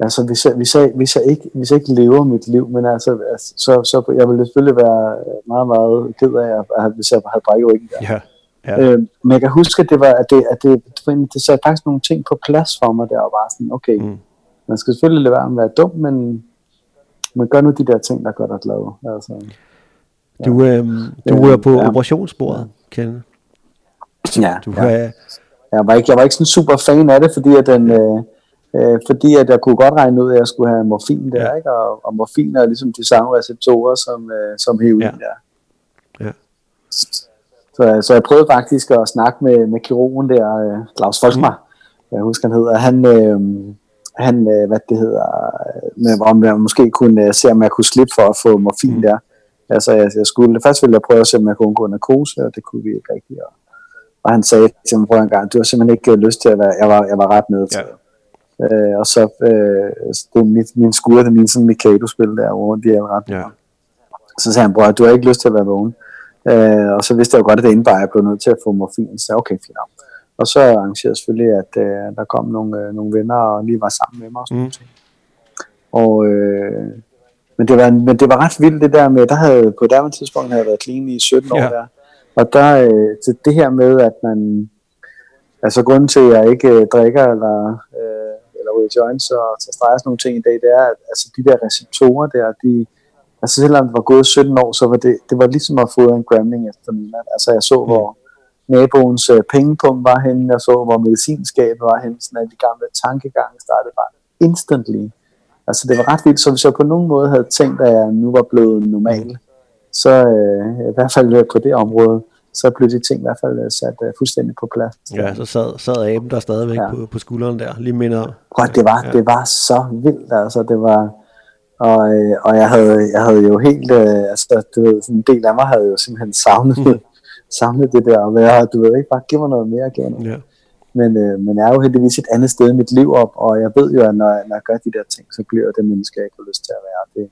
B: Altså, hvis jeg, hvis, jeg, hvis, jeg ikke, hvis jeg ikke lever mit liv, men altså, altså så, så jeg ville selvfølgelig være meget, meget ked af, at, hvis jeg havde brækket ryggen der.
A: Ja. Ja.
B: Øh, men jeg kan huske, at det var, at det, at det, det, det satte faktisk nogle ting på plads for mig der, og var sådan, okay, mm. man skal selvfølgelig lade være med at være dum, men, men gør nu de der ting, der gør dig glad. Altså,
A: ja. Du, øh, du er på ja. operationsbordet, ja. Ken.
B: Ja, du, ja. Øh, jeg, var ikke, jeg var ikke sådan super fan af det, fordi at den... Øh, øh, fordi at jeg kunne godt regne ud, at jeg skulle have morfin der, ja. ikke? Og, og morfin er ligesom de samme receptorer som, øh, som heroin ja. der.
A: Ja.
B: Så, så jeg prøvede faktisk at snakke med, med kirurgen der, øh, Claus Folkmar, mm. jeg husker han hedder, han, øh, han øh, hvad det hedder, med, om jeg måske kunne øh, se, om jeg kunne slippe for at få morfin mm. der. Altså, jeg, jeg skulle, først ville jeg prøve at se, om jeg kunne undgå narkose, og det kunne vi ikke rigtig. Og, og han sagde til mig på en gang, du har simpelthen ikke lyst til at være, jeg var, jeg var ret med til. Ja. Øh, og så øh, det, mit, min skulder, det min sådan Mikado-spil der, hvor de er ret. Ja. Så sagde han, bror, du har ikke lyst til at være vågen. Øh, og så vidste jeg jo godt, at det indebar, at jeg blev nødt til at få morfin. Så okay, fint. Og så arrangerede jeg selvfølgelig, at øh, der kom nogle, øh, nogle venner og lige var sammen med mig og sådan mm. ting. Og, øh, men, det var, men det var ret vildt det der med, der havde på det tidspunkt havde jeg været clean i 17 år ja. der. Og der, øh, det, det her med, at man, altså grunden til, at jeg ikke øh, drikker eller, øh, eller ryger joints og tager streger sådan nogle ting i dag, det er, at altså, de der receptorer der, de, altså selvom det var gået 17 år, så var det, det var ligesom at få en gramling efter midnat. Altså jeg så, mm. hvor naboens øh, pengepunkt var henne, jeg så, hvor medicinskabet var henne, sådan at de gamle tankegange startede bare instantly. Altså det var ret vildt, så hvis jeg på nogen måde havde tænkt, at jeg nu var blevet normal, så øh, i hvert fald på det område, så blev de ting i hvert fald øh, sat uh, fuldstændig på plads.
A: Ja, så sad, sad aben der stadigvæk ja. på, på skulderen der, lige minder.
B: Prøv, det var, ja. det var så vildt, altså det var, og, øh, og jeg, havde, jeg havde jo helt, øh, altså du ved, sådan en del af mig havde jo simpelthen savnet, mm. savnet det der, og jeg, du ved ikke, bare give mig noget mere, noget. Ja. Men, øh, men jeg er jo heldigvis et andet sted i mit liv op, og jeg ved jo, at når, når jeg gør de der ting, så bliver det menneske, jeg ikke har lyst til at være. Det,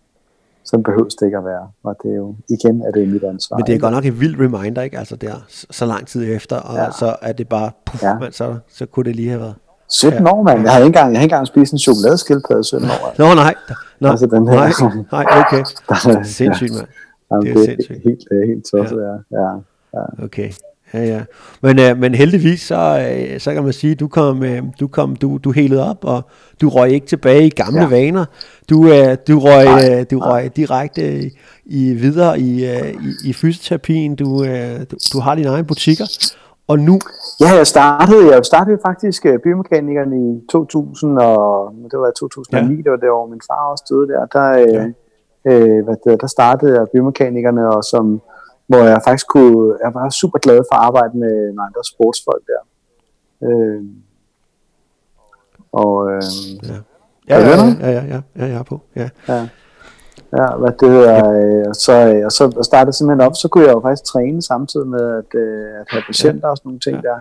B: sådan behøves det ikke at være. Og det er jo, igen er det mit ansvar.
A: Men det er godt nok et vildt reminder, ikke? Altså der, så lang tid efter, og ja. så er det bare, puff, ja. man, så, så kunne det lige have været.
B: 17 ja. år, mand. Jeg havde ikke engang, jeg havde ikke engang spist en chokoladeskildpadde i 17 år.
A: Nå, nej. Nå, altså, den her, nej, nej, okay. Det er sindssygt, mand.
B: det er, det er sindssygt. Helt, helt tosset, ja. ja. ja.
A: Okay. Ja, ja. Men, øh, men heldigvis, så, øh, så kan man sige, du kom, øh, du kom, du, du helede op, og du røg ikke tilbage i gamle ja. vaner. Du, øh, du røg, øh, du røg direkte i, videre i, øh, i, i fysioterapien. Du, øh, du, du har dine egne butikker. Og nu?
B: Ja, jeg startede, jeg startede faktisk øh, biomekanikeren i 2000, og det var 2009, ja. det var det år, min far også døde der. Der, øh, ja. øh, hvad det, der startede jeg biomekanikerne, og som hvor jeg faktisk kunne, jeg var super glad for at arbejde med, med andre sportsfolk der. Øh, og øh,
A: ja. Ja, ja, ja, ja, ja, ja, jeg er på. Ja.
B: ja. Ja, hvad det hedder, øh, så, øh, og så startede jeg simpelthen op, så kunne jeg jo faktisk træne samtidig med at, øh, at have patienter ja. og sådan nogle ting ja. der.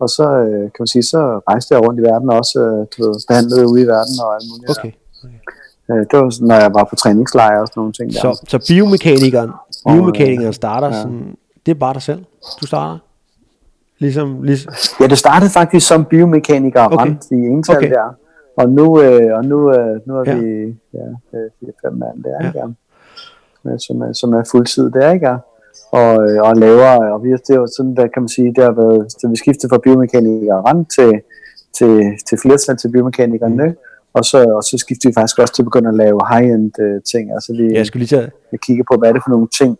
B: Og så øh, kan man sige, så rejste jeg rundt i verden også, øh, du ved, behandlede ude i verden og alt muligt.
A: Okay. okay.
B: Øh, det var når jeg var på træningslejre og sådan nogle ting der.
A: Så, så biomekanikeren, biomekanikeren starter ja. sådan, det er bare dig selv, du starter? Ligesom, ligesom...
B: Ja, det startede faktisk som biomekaniker og okay. i ental okay. der. Og nu, øh, og nu, øh, nu er ja. vi ja, fire, fem mand der, ja. ikke? Som, er, som er fuldtid der, ikke? Og, øh, og laver, og vi, det er jo sådan, der kan man sige, det har været, så vi skiftede fra biomekanikere rent til, til, til flertal til biomekanikere mm. Og så, og så skiftede vi faktisk også til at begynde at lave high-end uh, ting. Altså vi,
A: jeg skulle lige tage...
B: jeg kigger på, hvad er det for nogle ting,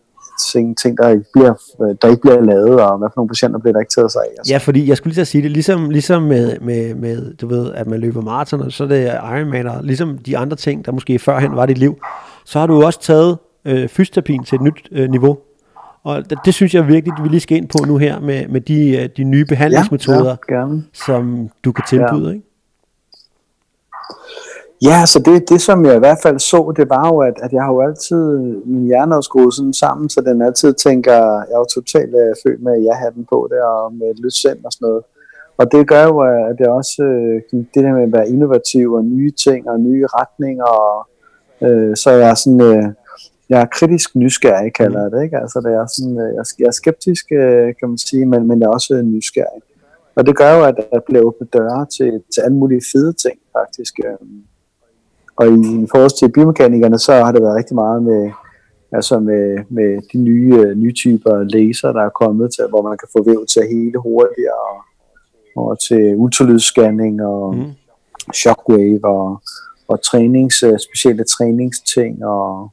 B: ting, ting der, ikke bliver, der ikke bliver lavet, og hvad for nogle patienter bliver der ikke taget sig af. Altså.
A: Ja, fordi jeg skulle lige til at sige det, ligesom, ligesom med, med, med, du ved, at man løber maraton, så er det Ironman, og ligesom de andre ting, der måske førhen var dit liv, så har du også taget øh, fysioterapien til et nyt øh, niveau. Og det, det synes jeg virkelig, vi lige skal ind på nu her, med, med de, øh, de nye behandlingsmetoder,
B: ja, ja,
A: som du kan tilbyde, ja. ikke?
B: Ja, så det, det som jeg i hvert fald så, det var jo, at, at jeg har jo altid, min hjerne er skruet sådan sammen, så den altid tænker, jeg er jo totalt øh, født med ja-hatten på der, og med et lyst og sådan noget. Og det gør jo, øh, at det også, øh, det der med at være innovativ og nye ting og nye retninger, og, øh, så jeg er sådan, øh, jeg er kritisk nysgerrig, kalder jeg det, ikke? Altså, det er sådan, øh, jeg er skeptisk, kan man sige, men, men jeg er også nysgerrig. Og det gør jo, at der bliver åbnet døre til, til alle mulige fede ting, faktisk. Øh og i, i forhold til biomekanikerne, så har det været rigtig meget med, altså med, med de nye, øh, nye typer laser, der er kommet til, hvor man kan få væv til at hele hurtigere, og, og til ultralydsscanning og mm. shockwave og, og trænings, øh, specielle træningsting og,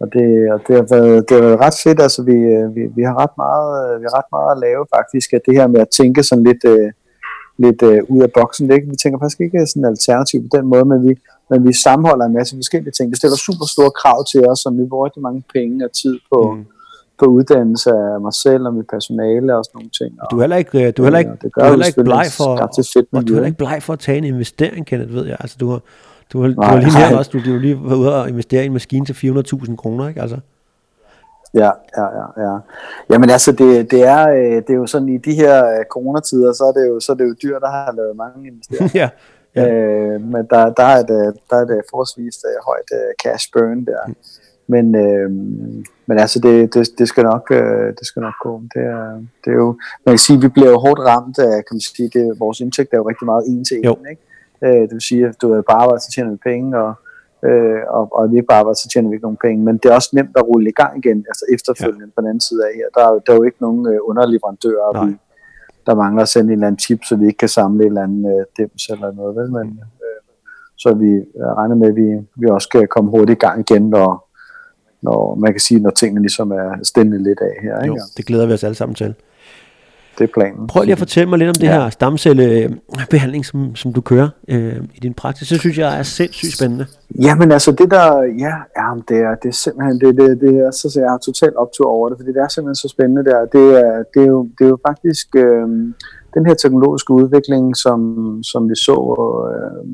B: og det, og det, har været, det har været ret fedt, altså vi, øh, vi, vi, har ret meget, vi har ret meget at lave faktisk, at det her med at tænke sådan lidt, lidt ud af boksen, det, vi tænker faktisk ikke sådan alternativ på den måde, men vi, men vi sammenholder en masse forskellige ting. Det stiller super store krav til os, som vi bruger rigtig mange penge og tid på, mm. på uddannelse af mig selv og mit personale og sådan nogle ting.
A: Du er heller ikke, du er heller ikke, ja, du er heller ikke bleg for, og, du er heller ikke bleg for at tage en investering, Kenneth, ved jeg. Altså, du har, du har, nej, du har lige her også, du, du lige været ude og investere i en maskine til 400.000 kroner, ikke? Altså.
B: Ja, ja, ja, ja. Jamen altså, det, det, er, øh, det er jo sådan, i de her øh, coronatider, så er det jo, så er det jo dyr, der har lavet mange investeringer.
A: ja,
B: Ja. Øh, men der, der, er det, der er det forholdsvis uh, højt uh, cash burn der. Mm. Men, øh, men altså, det, det, det, skal nok, øh, det skal nok gå. Det er, det er jo, man kan sige, vi bliver jo hårdt ramt af, kan man sige, det, vores indtægt er jo rigtig meget en til en, ikke? Øh, det vil sige, at du er bare arbejder, så tjener vi penge, og, øh, og, og vi ikke bare arbejder, så tjener vi ikke nogen penge. Men det er også nemt at rulle i gang igen, altså efterfølgende ja. på den anden side af her. Der er, der er jo ikke nogen øh, underleverandører, vi, der mangler at sende en eller anden chip, så vi ikke kan samle en eller anden øh, dims eller noget, vel? Men, øh, så vi regner med, at vi, vi også skal komme hurtigt i gang igen, når, når man kan sige, når tingene ligesom er stændigt lidt af her. Ikke? Jo,
A: det glæder vi os alle sammen til.
B: Det er planen.
A: Prøv lige at fortælle mig lidt om det ja. her stamcellebehandling, som, som du kører øh, i din praksis. Det synes jeg er sindssygt spændende.
B: Jamen altså det der, ja, ja det, er, det er simpelthen, det, det, det er, så jeg har totalt optur over det, fordi det er simpelthen så spændende der. Det er, det er, jo, det er jo faktisk øh, den her teknologiske udvikling, som, som vi så, øh,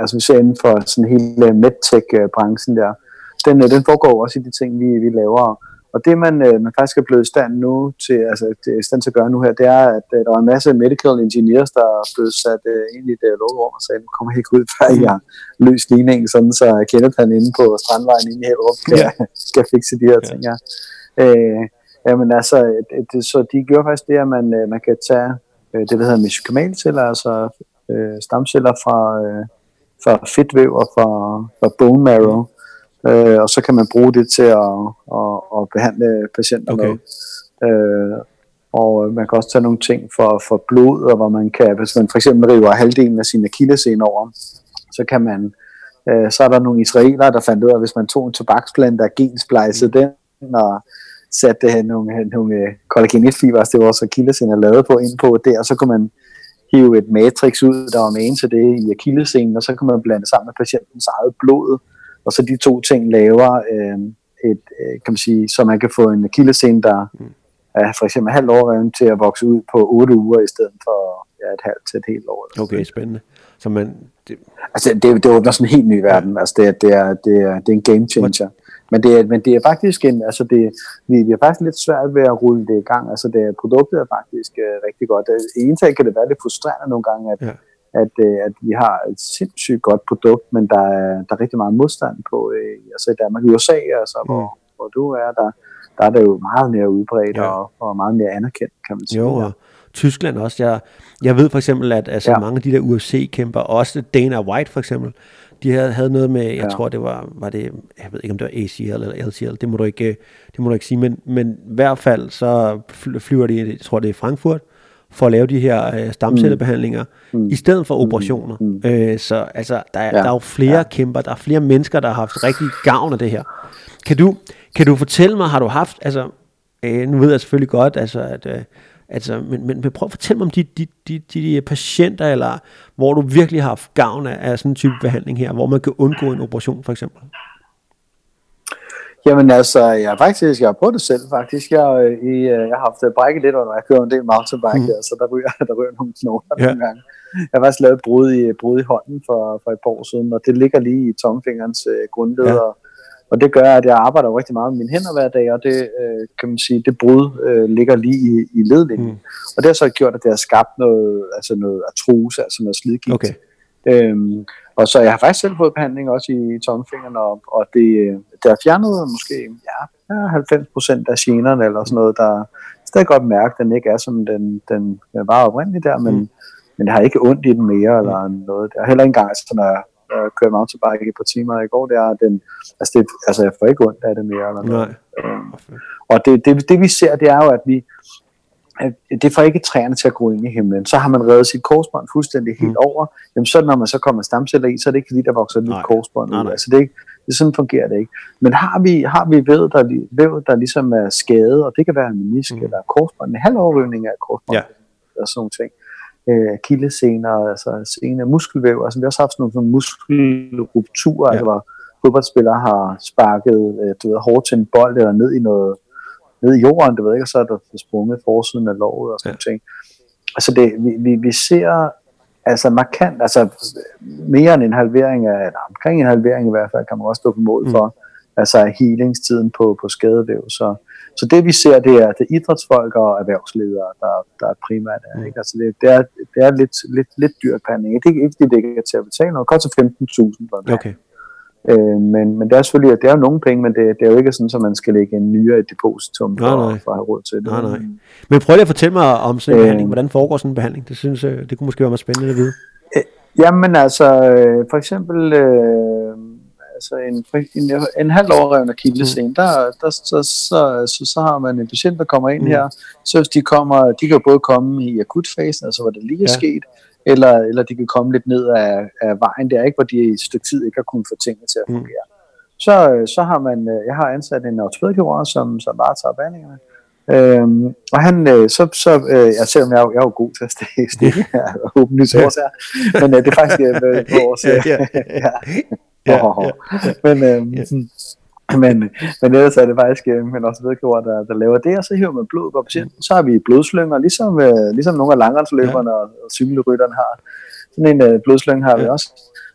B: altså vi ser inden for sådan hele medtech-branchen der, den, øh, den foregår også i de ting, vi, vi laver. Og det, man, øh, man faktisk er blevet i stand nu til, altså, det er stand til at gøre nu her, det er, at uh, der er en masse medical engineers, der er blevet sat uh, ind i det lovrum og sagde, nu kommer ikke ud, før jeg har løst ligningen, sådan så Kenneth han inde på Strandvejen inde i Hellerup kan, ja. skal fikse de her ja. ting her. Uh, jamen altså, det, så de gjorde faktisk det, at man, man kan tage uh, det, der hedder mesenchymalceller, altså uh, stamceller fra, uh, fra fedtvæv og fra, fra bone marrow, øh, og så kan man bruge det til at, at, at behandle patienter okay. med. Øh, og man kan også tage nogle ting for, for blod, og hvor man kan, hvis man for eksempel river halvdelen af sine akillescene over, så kan man, øh, så er der nogle israelere, der fandt ud af, at hvis man tog en tobaksplante og gensplejsede mm. den, og satte nogle, nogle collagen 1 fiber, det var også akillescene er lavet på, ind på der, så kunne man hive et matrix ud, der var med til det i akillescenen, og så kan man blande sammen med patientens eget blod, og så de to ting laver øh, et, øh, kan man sige, så man kan få en akillescene, der mm. er for eksempel halvt år til at vokse ud på 8 uger i stedet for ja, et halvt til et helt år.
A: Okay, spændende. Så man,
B: det... Altså, det, det åbner sådan en helt ny verden. Altså, det, det, er, det, er, det er en game changer. Men det, er, men det er faktisk en, altså det, vi, vi er faktisk lidt svært ved at rulle det i gang. Altså det, produktet er faktisk uh, rigtig godt. En kan det være lidt frustrerende nogle gange, at, ja at, øh, at vi har et sindssygt godt produkt, men der er, der er rigtig meget modstand på, øh, altså i Danmark, USA, altså, mm. hvor, hvor du er, der, der er det jo meget mere udbredt ja. og, og meget mere anerkendt, kan man sige.
A: Jo, og Tyskland også. Jeg, jeg ved for eksempel, at altså, ja. mange af de der UFC-kæmper, også Dana White for eksempel, de havde, havde noget med, jeg ja. tror det var, var det, jeg ved ikke om det var ACL eller LCL, det må du ikke, det må du ikke sige, men, men i hvert fald så flyver de, jeg tror det er Frankfurt, for at lave de her øh, stamcellebehandlinger, mm. i stedet for mm. operationer. Mm. Øh, så altså, der, er, ja. der er jo flere ja. kæmper, der er flere mennesker, der har haft rigtig gavn af det her. Kan du, kan du fortælle mig, har du haft, altså, øh, nu ved jeg selvfølgelig godt, altså, at, øh, altså, men, men, men prøv at fortælle mig om de, de, de, de, de patienter, eller hvor du virkelig har haft gavn af, af sådan en type behandling her, hvor man kan undgå en operation for eksempel.
B: Jamen altså, jeg faktisk, jeg har prøvet det selv faktisk. Jeg, øh, i, øh, jeg har haft øh, brækket lidt, når jeg kører en del mountainbike, mm. så der ryger, der ryger nogle knogler ja. nogle gange. Jeg har faktisk lavet et brud i, brud i hånden for, for et par år siden, og det ligger lige i tomfingerens øh, grundled, ja. og, og det gør, at jeg arbejder rigtig meget med mine hænder hver dag, og det, øh, kan man sige, det brud øh, ligger lige i, i ledlinjen. Mm. Og det har så gjort, at det har skabt noget, altså noget artrose, altså noget slidgigt. Okay. Øhm, og så jeg har faktisk selv fået behandling også i tommelfingeren, og, og det, det har fjernet måske ja, 90% af generne eller sådan noget, der stadig godt mærke, at den ikke er som den, den, var oprindeligt der, men, mm. men jeg har ikke ondt i den mere eller mm. noget. Har heller ikke engang, altså, når jeg, jeg kører mountainbike et par timer i går, det er den, altså, det, altså jeg får ikke ondt af det mere eller noget. Nej. Øhm, og det, det, det vi ser, det er jo, at vi, det får ikke træerne til at gro ind i himlen. Så har man reddet sit korsbånd fuldstændig helt mm. over. Jamen så når man så kommer stamceller i, så er det ikke fordi, der vokser et nyt korsbånd ud. Altså det er ikke, det sådan fungerer det ikke. Men har vi, har vi væv, der, væv, der ligesom er skadet, og det kan være en menisk mm. eller korsbånd, en halvoverrivning af korsbånd, ja. og sådan nogle ting. Øh, kildesener, altså sener, muskelvæv, altså vi har også haft sådan nogle sådan muskelrupturer, ja. altså hvor fodboldspillere har sparket øh, du ved, hårdt til en bold eller ned i noget ned i jorden, du ved ikke, og så er der sprunget forsiden af lovet og sådan ja. ting. Altså det, vi, vi, vi ser altså markant, altså mere end en halvering af, eller omkring en halvering i hvert fald, kan man også stå på mål for, mm. altså healingstiden på, på skadevæv. Så, så det vi ser, det er, det er idrætsfolk og erhvervsledere, der, der er primært er. Mm. Ikke? Altså det, det, er, det er lidt, lidt, lidt dyrt behandling. Det er ikke, det ikke er til at betale noget. Det koster 15.000 for det. Okay. Øh, men, men det er selvfølgelig, det er jo nogle penge, men det, det er jo ikke sådan, at man skal lægge en nyere depositum for, nej, nej. for at have råd til det.
A: Nej, nej. Men prøv lige at fortælle mig om sådan en øh, behandling. Hvordan foregår sådan en behandling? Det synes jeg, det kunne måske være meget spændende at vide.
B: Øh, jamen altså, øh, for eksempel... Øh, altså en, en, en halv overrevne akillescene, mm. der, der, så, så, så, så har man en patient, der kommer ind mm. her, så hvis de kommer, de kan både komme i akutfasen, altså hvor det lige er ja. sket, eller, eller de kan komme lidt ned af, af vejen der, ikke, hvor de i et stykke tid ikke har kunnet få tingene til at mm. fungere. Mm. Så, så har man, øh, jeg har ansat en ortopædkirurg, som, som bare tager behandlingerne, Øhm, og han, øh, så, så øh, jeg ser, jeg, jeg er jo god til at stikke her, åbenlyst årsager, men øh, det er faktisk øh, vores, øh, ja, ja, ja. ja, ja. Men, øh, ja. men, men ellers er det faktisk øh, men også vedkøber, der, der laver det, og så hiver man blod på patienten. Så har vi blodslynger, ligesom, øh, ligesom nogle af langrendsløberne ja. og, og cykelrytterne har. Sådan en øh, blodslynge har ja. vi også.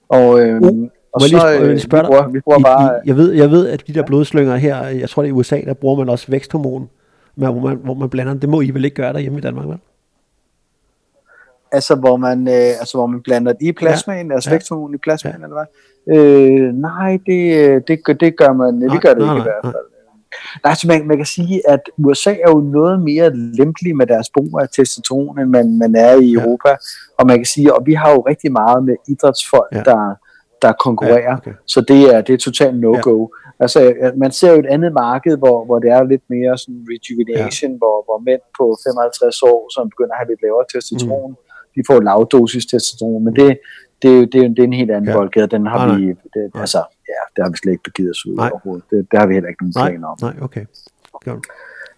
B: Og, øh, uh.
A: Og så, lige, øh, vi bruger, vi bruger bare, I, jeg, ved, jeg ved, at de der blodslynger her, jeg tror det er i USA, der bruger man også væksthormon, hvor man, hvor man blander Det må I vel ikke gøre der hjemme i Danmark, vel?
B: Altså hvor man, øh, altså, hvor man blander det i plasmaen, ja. altså ja. i plasmaen, ja. eller hvad? Øh, nej, det, det, det gør man, nej, det gør det nej, ikke nej, i hvert fald. Nej. Nej, så man, man kan sige, at USA er jo noget mere lempelig med deres brug af testosteron, end man, man er i ja. Europa. Og man kan sige, og vi har jo rigtig meget med idrætsfolk, ja. der, der konkurrerer. Ja, okay. Så det er, det er totalt no-go. Ja. Altså, man ser jo et andet marked, hvor, hvor det er lidt mere sådan rejuvenation, ja. hvor, hvor mænd på 55 år, som begynder at have lidt lavere testosteron, mm. De får lavdosis testosteron, men det, det, er jo, det, er, det er en helt anden ja. boldgade. Den har nej, vi, det, nej. altså, ja, det har vi slet ikke begivet os ud nej. overhovedet. Det, det har vi heller ikke nogen planer om.
A: Nej, okay. Godt.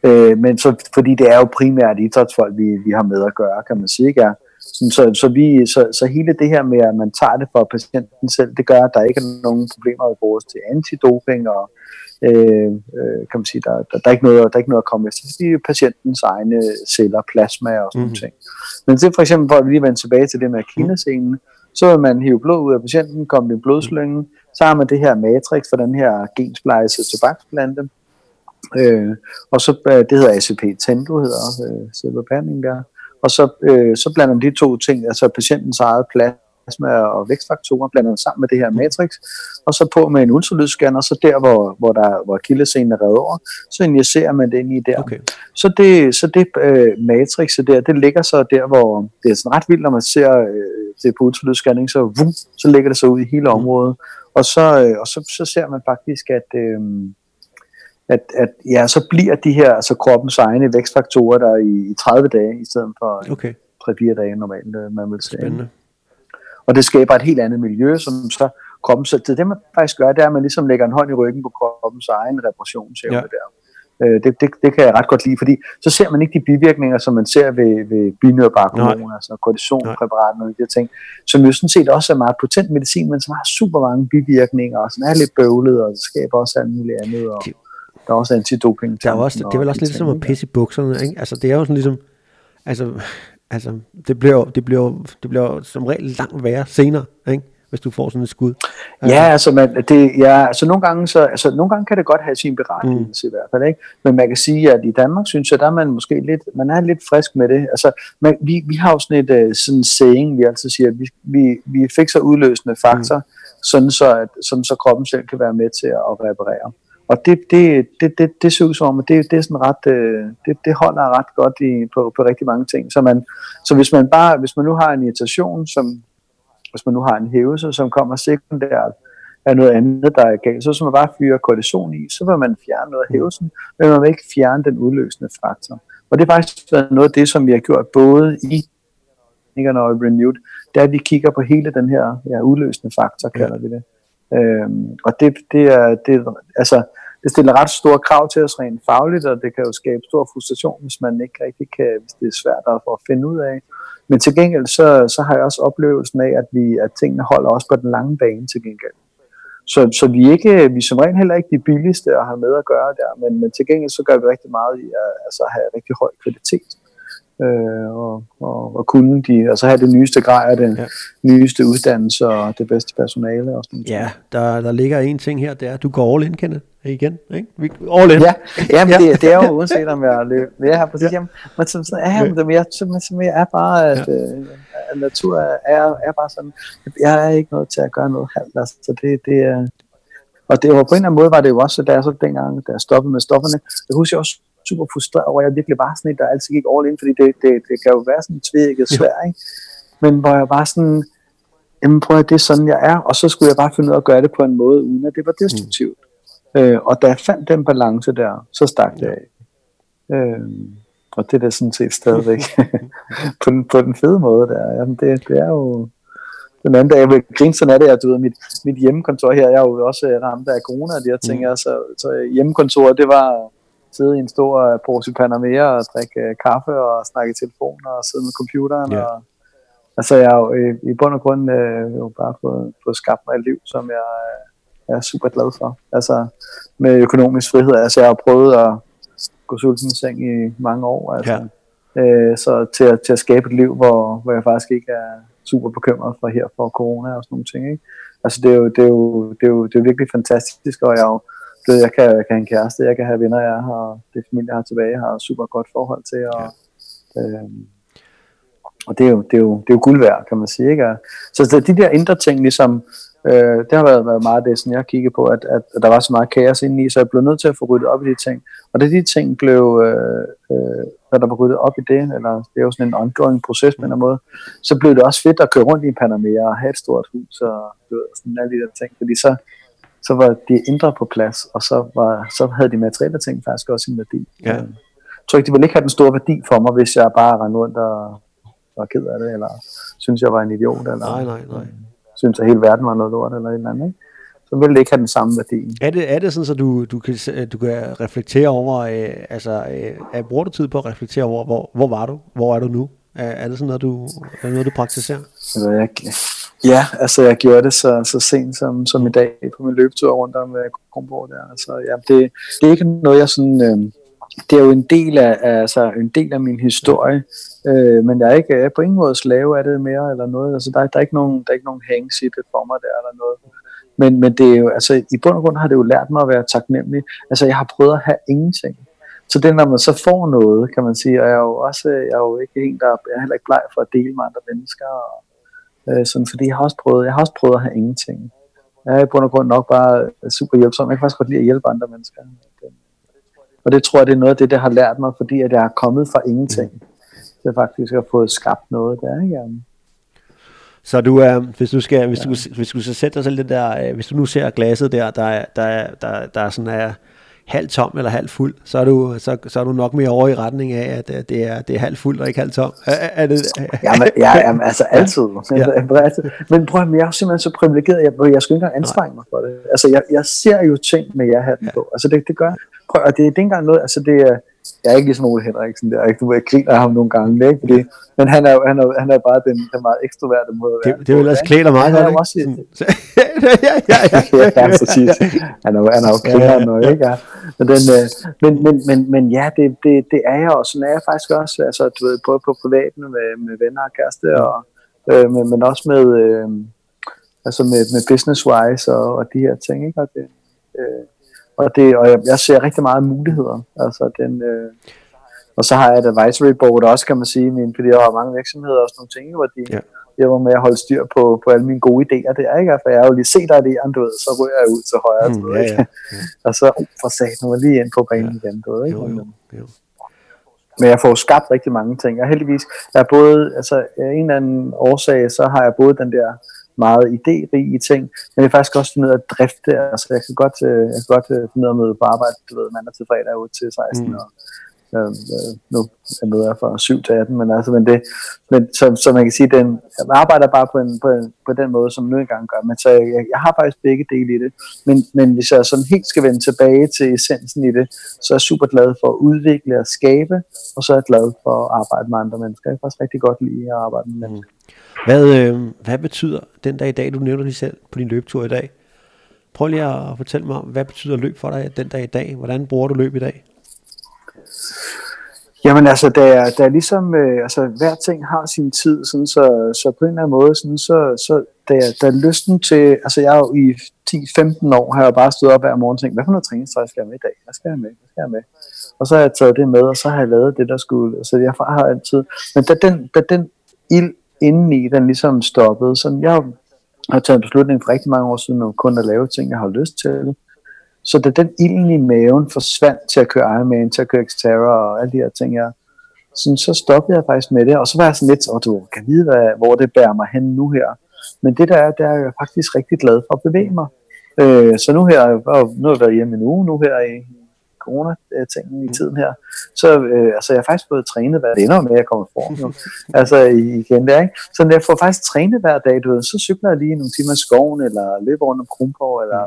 B: Øh, men så, fordi det er jo primært idrætsfolk, vi, vi har med at gøre, kan man sige, ikke? Så, så, vi, så, så hele det her med, at man tager det for patienten selv, det gør, at der ikke er nogen problemer i vores til antidoping, og øh, øh, kan man sige, der, der, der, er ikke noget, der er ikke noget at komme efter. Det er patientens egne celler, plasma og sådan mm. ting. Men det for eksempel, for at lige vende tilbage til det med kinescenen, så vil man hive blod ud af patienten, komme i en blodslynge, så har man det her matrix for den her gensplejse tobaksplante, øh, og så, øh, det hedder ACP Tendo, hedder øh, selve behandlingen der, og så, øh, så blander man de to ting, altså patientens eget plasma og vækstfaktorer, blander sammen med det her matrix, og så på med en ultralydsscanner, så der, hvor, hvor, der, hvor kildescenen er reddet over, så injicerer man det ind i der. Okay. Så det, så det øh, matrix der, det ligger så der, hvor det er sådan ret vildt, når man ser øh, det på ultralydsscanning, så, vum, så ligger det så ud i hele området, og så, øh, og så, så ser man faktisk, at øh, at, at ja, så bliver de her altså kroppens egne vækstfaktorer der i, i 30 dage, i stedet for okay. 3-4 dage normalt, øh, man vil sige. Spændende. Og det skaber et helt andet miljø, som så kroppen, så det, det man faktisk gør, det er, at man ligesom lægger en hånd i ryggen på kroppens egen reparationsevne ja. der. Øh, det, det, det kan jeg ret godt lide, fordi så ser man ikke de bivirkninger, som man ser ved, ved binyrbarkhormon, altså kortisonpræparater og de her ting, som jo sådan set også er meget potent medicin, men som har super mange bivirkninger, og som er lidt bøvlet, og det skaber også alt muligt andet. Og, det, der er også antidoping.
A: Der er også, det er vel også lidt som at pisse i bukserne, ikke? Altså, det er jo sådan ligesom, altså, altså det, bliver, det, bliver, det bliver som regel langt værre senere, ikke? hvis du får sådan et skud.
B: Altså. Ja, altså, man, det, ja, altså nogle, gange, så, altså nogle gange kan det godt have sin berettigelse mm. i hvert fald, ikke? men man kan sige, at i Danmark synes jeg, der er man måske lidt, man er lidt frisk med det. Altså, man, vi, vi har jo sådan et uh, sådan saying, vi altid siger, at vi, vi, vi fikser udløsende faktor, mm. sådan, så, at, sådan så kroppen selv kan være med til at reparere. Og det, det, det, det, det ud som, at det, det, er sådan ret, øh, det, det holder ret godt i, på, på rigtig mange ting. Så, man, så hvis man bare, hvis man nu har en irritation, som, hvis man nu har en hævelse, som kommer sekundært af noget andet, der er galt, så hvis man bare fyrer kortison i, så vil man fjerne noget af hævelsen, men man vil ikke fjerne den udløsende faktor. Og det er faktisk noget af det, som vi har gjort både i Nikkerne og Renewed, det er, at vi kigger på hele den her ja, udløsende faktor, kalder vi det. Øhm, og det, det er, det, altså, det stiller ret store krav til os rent fagligt, og det kan jo skabe stor frustration, hvis man ikke rigtig kan, hvis det er svært at, finde ud af. Men til gengæld, så, så har jeg også oplevelsen af, at, vi, at tingene holder også på den lange bane til gengæld. Så, så vi, er ikke, vi er som regel heller ikke de billigste at have med at gøre der, men, men til gengæld så gør vi rigtig meget i at altså, have rigtig høj kvalitet øh, og, og, og kunne de, altså have det nyeste grej den ja. nyeste uddannelse og det bedste personale. Og sådan
A: ja, der, der ligger en ting her, det er, at du går all in, Kenneth, igen. Ikke? Vi, all in.
B: Ja, jamen, ja. Det, det er jo uanset om jeg løber. Ja, præcis. Ja. Jamen, men som sådan jeg, men jeg, som, som jeg er bare, at, ja. øh, at natur er, er bare sådan, jeg er ikke noget til at gøre noget halvt, altså, så det, det er, Og det var på en eller anden måde, var det jo også, da jeg så dengang, da jeg stoppede med stofferne, jeg husker også super frustreret over, at jeg virkelig var sådan et, der altid gik all in, fordi det, det, det kan jo være sådan tvækket svært, ikke? Men hvor jeg var sådan, jamen prøv at det er sådan, jeg er, og så skulle jeg bare finde ud af at gøre det på en måde, uden at det var destruktivt. Mm. Øh, og da jeg fandt den balance der, så stak det af. Øh, og det er da sådan set stadigvæk på, den, på den fede måde der. Jamen det, det er jo, den anden dag, jeg vil grine sådan er det, at du ved, mit, mit hjemmekontor her, jeg er jo også ramt af corona og de her ting, mm. så, så hjemmekontoret, det var sidde i en stor uh, pose Panamera og drikke uh, kaffe og snakke i telefon og sidde med computeren. Yeah. Og, altså jeg har jo i, i bund og grund uh, jo bare fået, fået skabt mig et liv, som jeg uh, er super glad for. Altså med økonomisk frihed, altså jeg har prøvet at gå sulten i seng i mange år, altså. Yeah. Øh, så til at, til at skabe et liv, hvor, hvor jeg faktisk ikke er super bekymret for her for corona og sådan nogle ting. Ikke? Altså det er jo, det er jo, det er jo, det er jo virkelig fantastisk, og jeg, er jo, det, jeg, kan, jeg kan have en kæreste, jeg kan have venner, jeg har, det familie, jeg har tilbage, jeg har super godt forhold til, og, ja. øhm, og det er, jo, det, er jo, det er jo guld værd, kan man sige. Ikke? Så det, de der indre ting, ligesom, øh, det har været, været meget det, sådan jeg kiggede på, at, at, at der var så meget kaos indeni, så jeg blev nødt til at få ryddet op i de ting. Og da de ting blev, øh, øh, da der var ryddet op i det, eller det er jo sådan en ongoing proces på en måde, så blev det også fedt at køre rundt i Panamera og have et stort hus og sådan alle de der ting, fordi så, så var de indre på plads, og så, var, så havde de materielle ting faktisk også en værdi. Ja. Jeg tror ikke, de ville ikke have den store værdi for mig, hvis jeg bare rendte rundt og var ked af det, eller synes jeg var en idiot, eller
A: nej, nej, nej.
B: synes at hele verden var noget lort, eller et eller andet. Ikke? så vil det ikke have den samme værdi.
A: Er det, er det sådan, så du, du, kan, du kan reflektere over, øh, altså, øh, bruger du tid på at reflektere over, hvor, hvor var du, hvor er du nu? Er, er det sådan noget, du, er det noget, du praktiserer?
B: Altså, jeg, ja, altså jeg gjorde det så, så sent som, som i dag på min løbetur rundt om uh, Kronborg der. Altså, ja, det, det er ikke noget, jeg sådan... Øh, det er jo en del af, altså en del af min historie, øh, men jeg er ikke jeg er på ingen måde slave af det mere eller noget. Altså der, der er ikke nogen der er ikke nogen hangs i det for mig der eller noget. Men, men det er jo, altså, i bund og grund har det jo lært mig at være taknemmelig. Altså, jeg har prøvet at have ingenting. Så det, når man så får noget, kan man sige, og jeg er jo også, jeg er jo ikke en, der jeg er heller ikke bleg for at dele med andre mennesker. Og, øh, sådan, fordi jeg har, også prøvet, jeg har også prøvet at have ingenting. Jeg er i bund og grund nok bare super hjælpsom. Jeg kan faktisk godt lide at hjælpe andre mennesker. Og det tror jeg, det er noget af det, der har lært mig, fordi at jeg er kommet fra ingenting. Det faktisk har fået skabt noget der, ikke?
A: Så du, øh, hvis du skal, hvis, ja. du, hvis du skal sætte dig selv det der, øh, hvis du nu ser glasset der, der, er, der, er, der, der er sådan er halvt tom eller halvt fuld, så er du, så, så er du nok mere over i retning af, at, det, er, det er halvt fuld og ikke halvt tom. Er, er det,
B: jamen, ja, jamen, altså altid. Ja. Men prøv at jeg er simpelthen så privilegeret, jeg, jeg skal ikke engang anstrenge mig for det. Altså, jeg, jeg ser jo ting med jer hatten ja. på. Altså, det, det gør prøv, og det, det er ikke engang noget, altså det er, jeg er ikke ligesom Ole Henriksen der, ikke? Du jeg af ham nogle gange, ikke? Fordi, men han er, han er, han er bare den, den meget ekstroverte måde
A: at være. Det, det vil også klæde dig meget
B: godt, ikke? Også, ja, ja, ja, ja, ja, præcis. Han er, han er jo klæder ja, ja. ikke? Ja. Men, den, øh, men, men, men, men ja, det, det, det er jeg, og sådan er jeg faktisk også, altså du ved, både på privaten med, med venner og kæreste, og, øh, men, men også med, øh, altså med, med business-wise og, og de her ting, ikke? Og det, øh, og, det, og jeg, jeg ser rigtig meget muligheder. Altså den, øh, og så har jeg et advisory board også, kan man sige, min, fordi jeg har mange virksomheder og sådan nogle ting, hvor de ja. hjælper med at holde styr på, på alle mine gode idéer. Det er ikke, for jeg har jo lige set dig idéerne, du ved, så ryger jeg ud til højre. Mm, ja, ja, ja. og så uh, for sat nu lige ind på banen ja. igen. Du ved, ikke? Jo, jo, jo. Men jeg får skabt rigtig mange ting. Jeg heldigvis, jeg er både, altså af en eller anden årsag, så har jeg både den der meget idérige ting, men det er faktisk også finde ud af at drifte. Altså, jeg kan godt, øh, jeg kan godt øh, finde ud af at møde på arbejde, du ved, mandag til fredag 8 til 16, mm. og øh, øh, nu er jeg møder fra 7 til 18, men altså, men det, men, så, så man kan sige, den, jeg arbejder bare på, en, på, en, på den måde, som nu engang gør, men så jeg, jeg har faktisk begge dele i det, men, men hvis jeg sådan helt skal vende tilbage til essensen i det, så er jeg super glad for at udvikle og skabe, og så er jeg glad for at arbejde med andre mennesker. Jeg kan faktisk rigtig godt lide at arbejde med mennesker. Mm.
A: Hvad, øh, hvad betyder den dag i dag, du nævner dig selv på din løbetur i dag? Prøv lige at fortælle mig, hvad betyder løb for dig den dag i dag? Hvordan bruger du løb i dag?
B: Jamen altså, der er, der er ligesom, øh, altså hver ting har sin tid, sådan, så, så på en eller anden måde, sådan, så, så der, der er lysten til, altså jeg er jo i 10-15 år, har jeg bare stået op hver morgen og tænkt, hvad for noget træningstøj skal jeg med i dag? Hvad skal jeg med? Hvad skal jeg med? Og så har jeg taget det med, og så har jeg lavet det, der skulle, så jeg har altid, men da den, da den ild indeni, den ligesom stoppede. Så jeg, har taget en beslutning for rigtig mange år siden om kun at lave ting, jeg har lyst til. Så da den ilden i maven forsvandt til at køre Ironman, til at køre Xterra og alle de her ting, jeg, sådan, så stoppede jeg faktisk med det. Og så var jeg sådan lidt, og du kan vide, hvad, hvor det bærer mig hen nu her. Men det der er, der er jeg faktisk rigtig glad for at bevæge mig. Øh, så nu her, nu har jeg været hjemme en uge nu her i corona-tingen i tiden her. Så øh, altså, jeg har faktisk fået trænet hver dag. Det ender med, at jeg kommer i form nu. altså igen der, ikke? Så jeg får faktisk trænet hver dag, du ved. Så cykler jeg lige nogle timer i skoven, eller løber rundt om Kronborg, eller,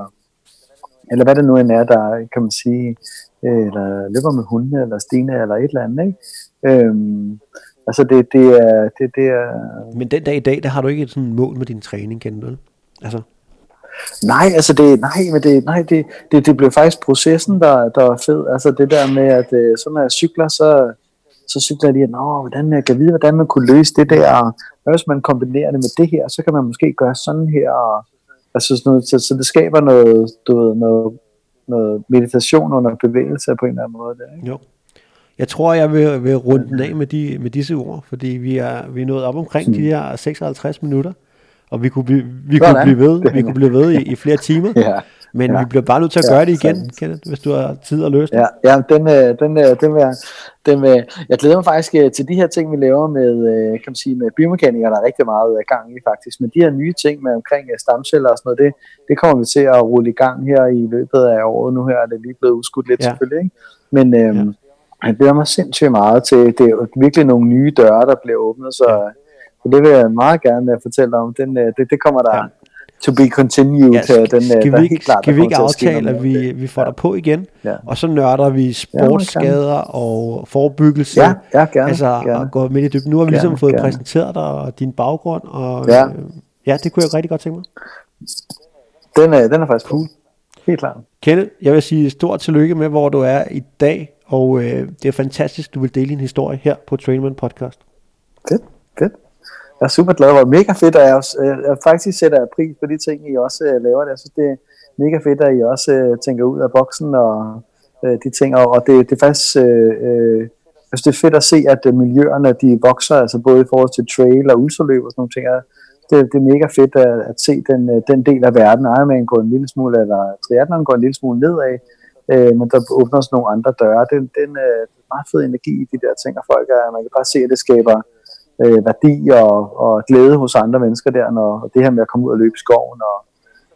B: eller hvad det nu end er, der kan man sige, øh, eller løber med hundene, eller Stine, eller et eller andet, ikke? Øhm, altså det, det, er, det, det er...
A: Men den dag i dag, der har du ikke et sådan mål med din træning, kan du? Altså,
B: Nej, altså det, nej, men det, nej, det, det, det blev faktisk processen, der, der var fed. Altså det der med, at øh, så når jeg cykler, så, så cykler jeg lige, nå, hvordan jeg kan vide, hvordan man kunne løse det der, og hvis man kombinerer det med det her, så kan man måske gøre sådan her, og, altså sådan noget, så, så det skaber noget, du ved, noget, noget meditation under bevægelse på en eller anden måde. Der, ikke?
A: Jo. Jeg tror, jeg vil, vil runde den af med, de, med disse ord, fordi vi er, vi er nået op omkring hmm. de her 56 minutter og vi kunne blive, vi kunne blive ved, vi kunne blive ved i, i flere timer. ja. Men ja. vi bliver bare nødt til at gøre ja, det igen, Kenneth, hvis du har tid at løse det.
B: Ja, ja den, øh, den, øh, den, vil, den vil, jeg glæder mig faktisk øh, til de her ting, vi laver med, kan man sige, med biomekanikere, der er rigtig meget gang i faktisk. Men de her nye ting med omkring stamceller og sådan noget, det, det kommer vi til at rulle i gang her i løbet af året. Nu her er det lige blevet udskudt lidt ja. selvfølgelig, ikke? Men øhm, ja. jeg glæder mig sindssygt meget til, det er virkelig nogle nye døre, der bliver åbnet, så... Ja så det vil jeg meget gerne fortælle om. Den, det, det kommer der ja. To be continued. Ja,
A: skal, den, skal, vi ikke, klart, skal vi ikke aftale, at, at vi, vi får dig på igen? Ja. Og så nørder vi sportsskader ja, og forebyggelse.
B: Ja, ja gerne.
A: Altså
B: gerne.
A: at gå midt i dybden. Nu har vi ligesom fået gerne. præsenteret dig og din baggrund. Og, ja. Øh, ja, det kunne jeg rigtig godt tænke mig.
B: Den er, den er faktisk cool. Helt klart.
A: Kenneth, jeg vil sige stort tillykke med, hvor du er i dag. Og øh, det er fantastisk, du vil dele din historie her på Trainman Podcast.
B: Fedt, fedt jeg er super glad for. Mega fedt, at jeg, også, øh, jeg faktisk sætter pris på de ting, I også uh, laver. Jeg synes, det er mega fedt, at I også øh, tænker ud af boksen og øh, de ting. Og, og det, det er faktisk... Øh, uh, jeg synes, det er fedt at se, at miljøerne de vokser, altså både i forhold til trail og ultraløb og sådan nogle ting. Det, det er mega fedt at, at se den, den del af verden. Ironman går en lille smule, eller triathlon går en lille smule nedad, øh, men der åbner sig nogle andre døre. Det, det er en meget fed energi i de der ting, og folk er, man kan bare se, at det skaber øh, værdi og, og glæde hos andre mennesker der, når det her med at komme ud og løbe i skoven og,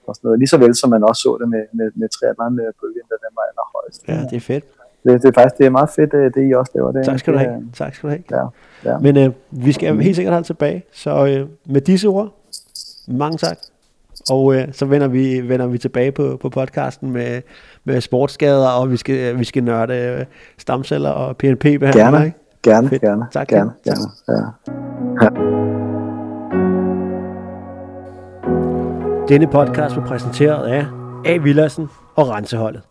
B: og sådan noget. Lige så vel som man også så det med, med, med triathlon-bølgen, da den var allerhøjst.
A: Ja, det er fedt.
B: Det, det er faktisk det er meget fedt, øh, det I også laver. Det,
A: tak skal du have. Det, tak skal du have. Ja, ja. Men øh, vi skal helt sikkert have tilbage. Så øh, med disse ord, mange tak. Og øh, så vender vi, vender vi tilbage på, på podcasten med, med sportsskader, og vi skal, vi skal nørde øh, stamceller og PNP-behandling.
B: Gerne. Ikke? Gerne, Fedt. gerne. Tak, gerne, gerne. Ja. Ja.
A: Denne podcast var præsenteret af A. Villersen og Renseholdet.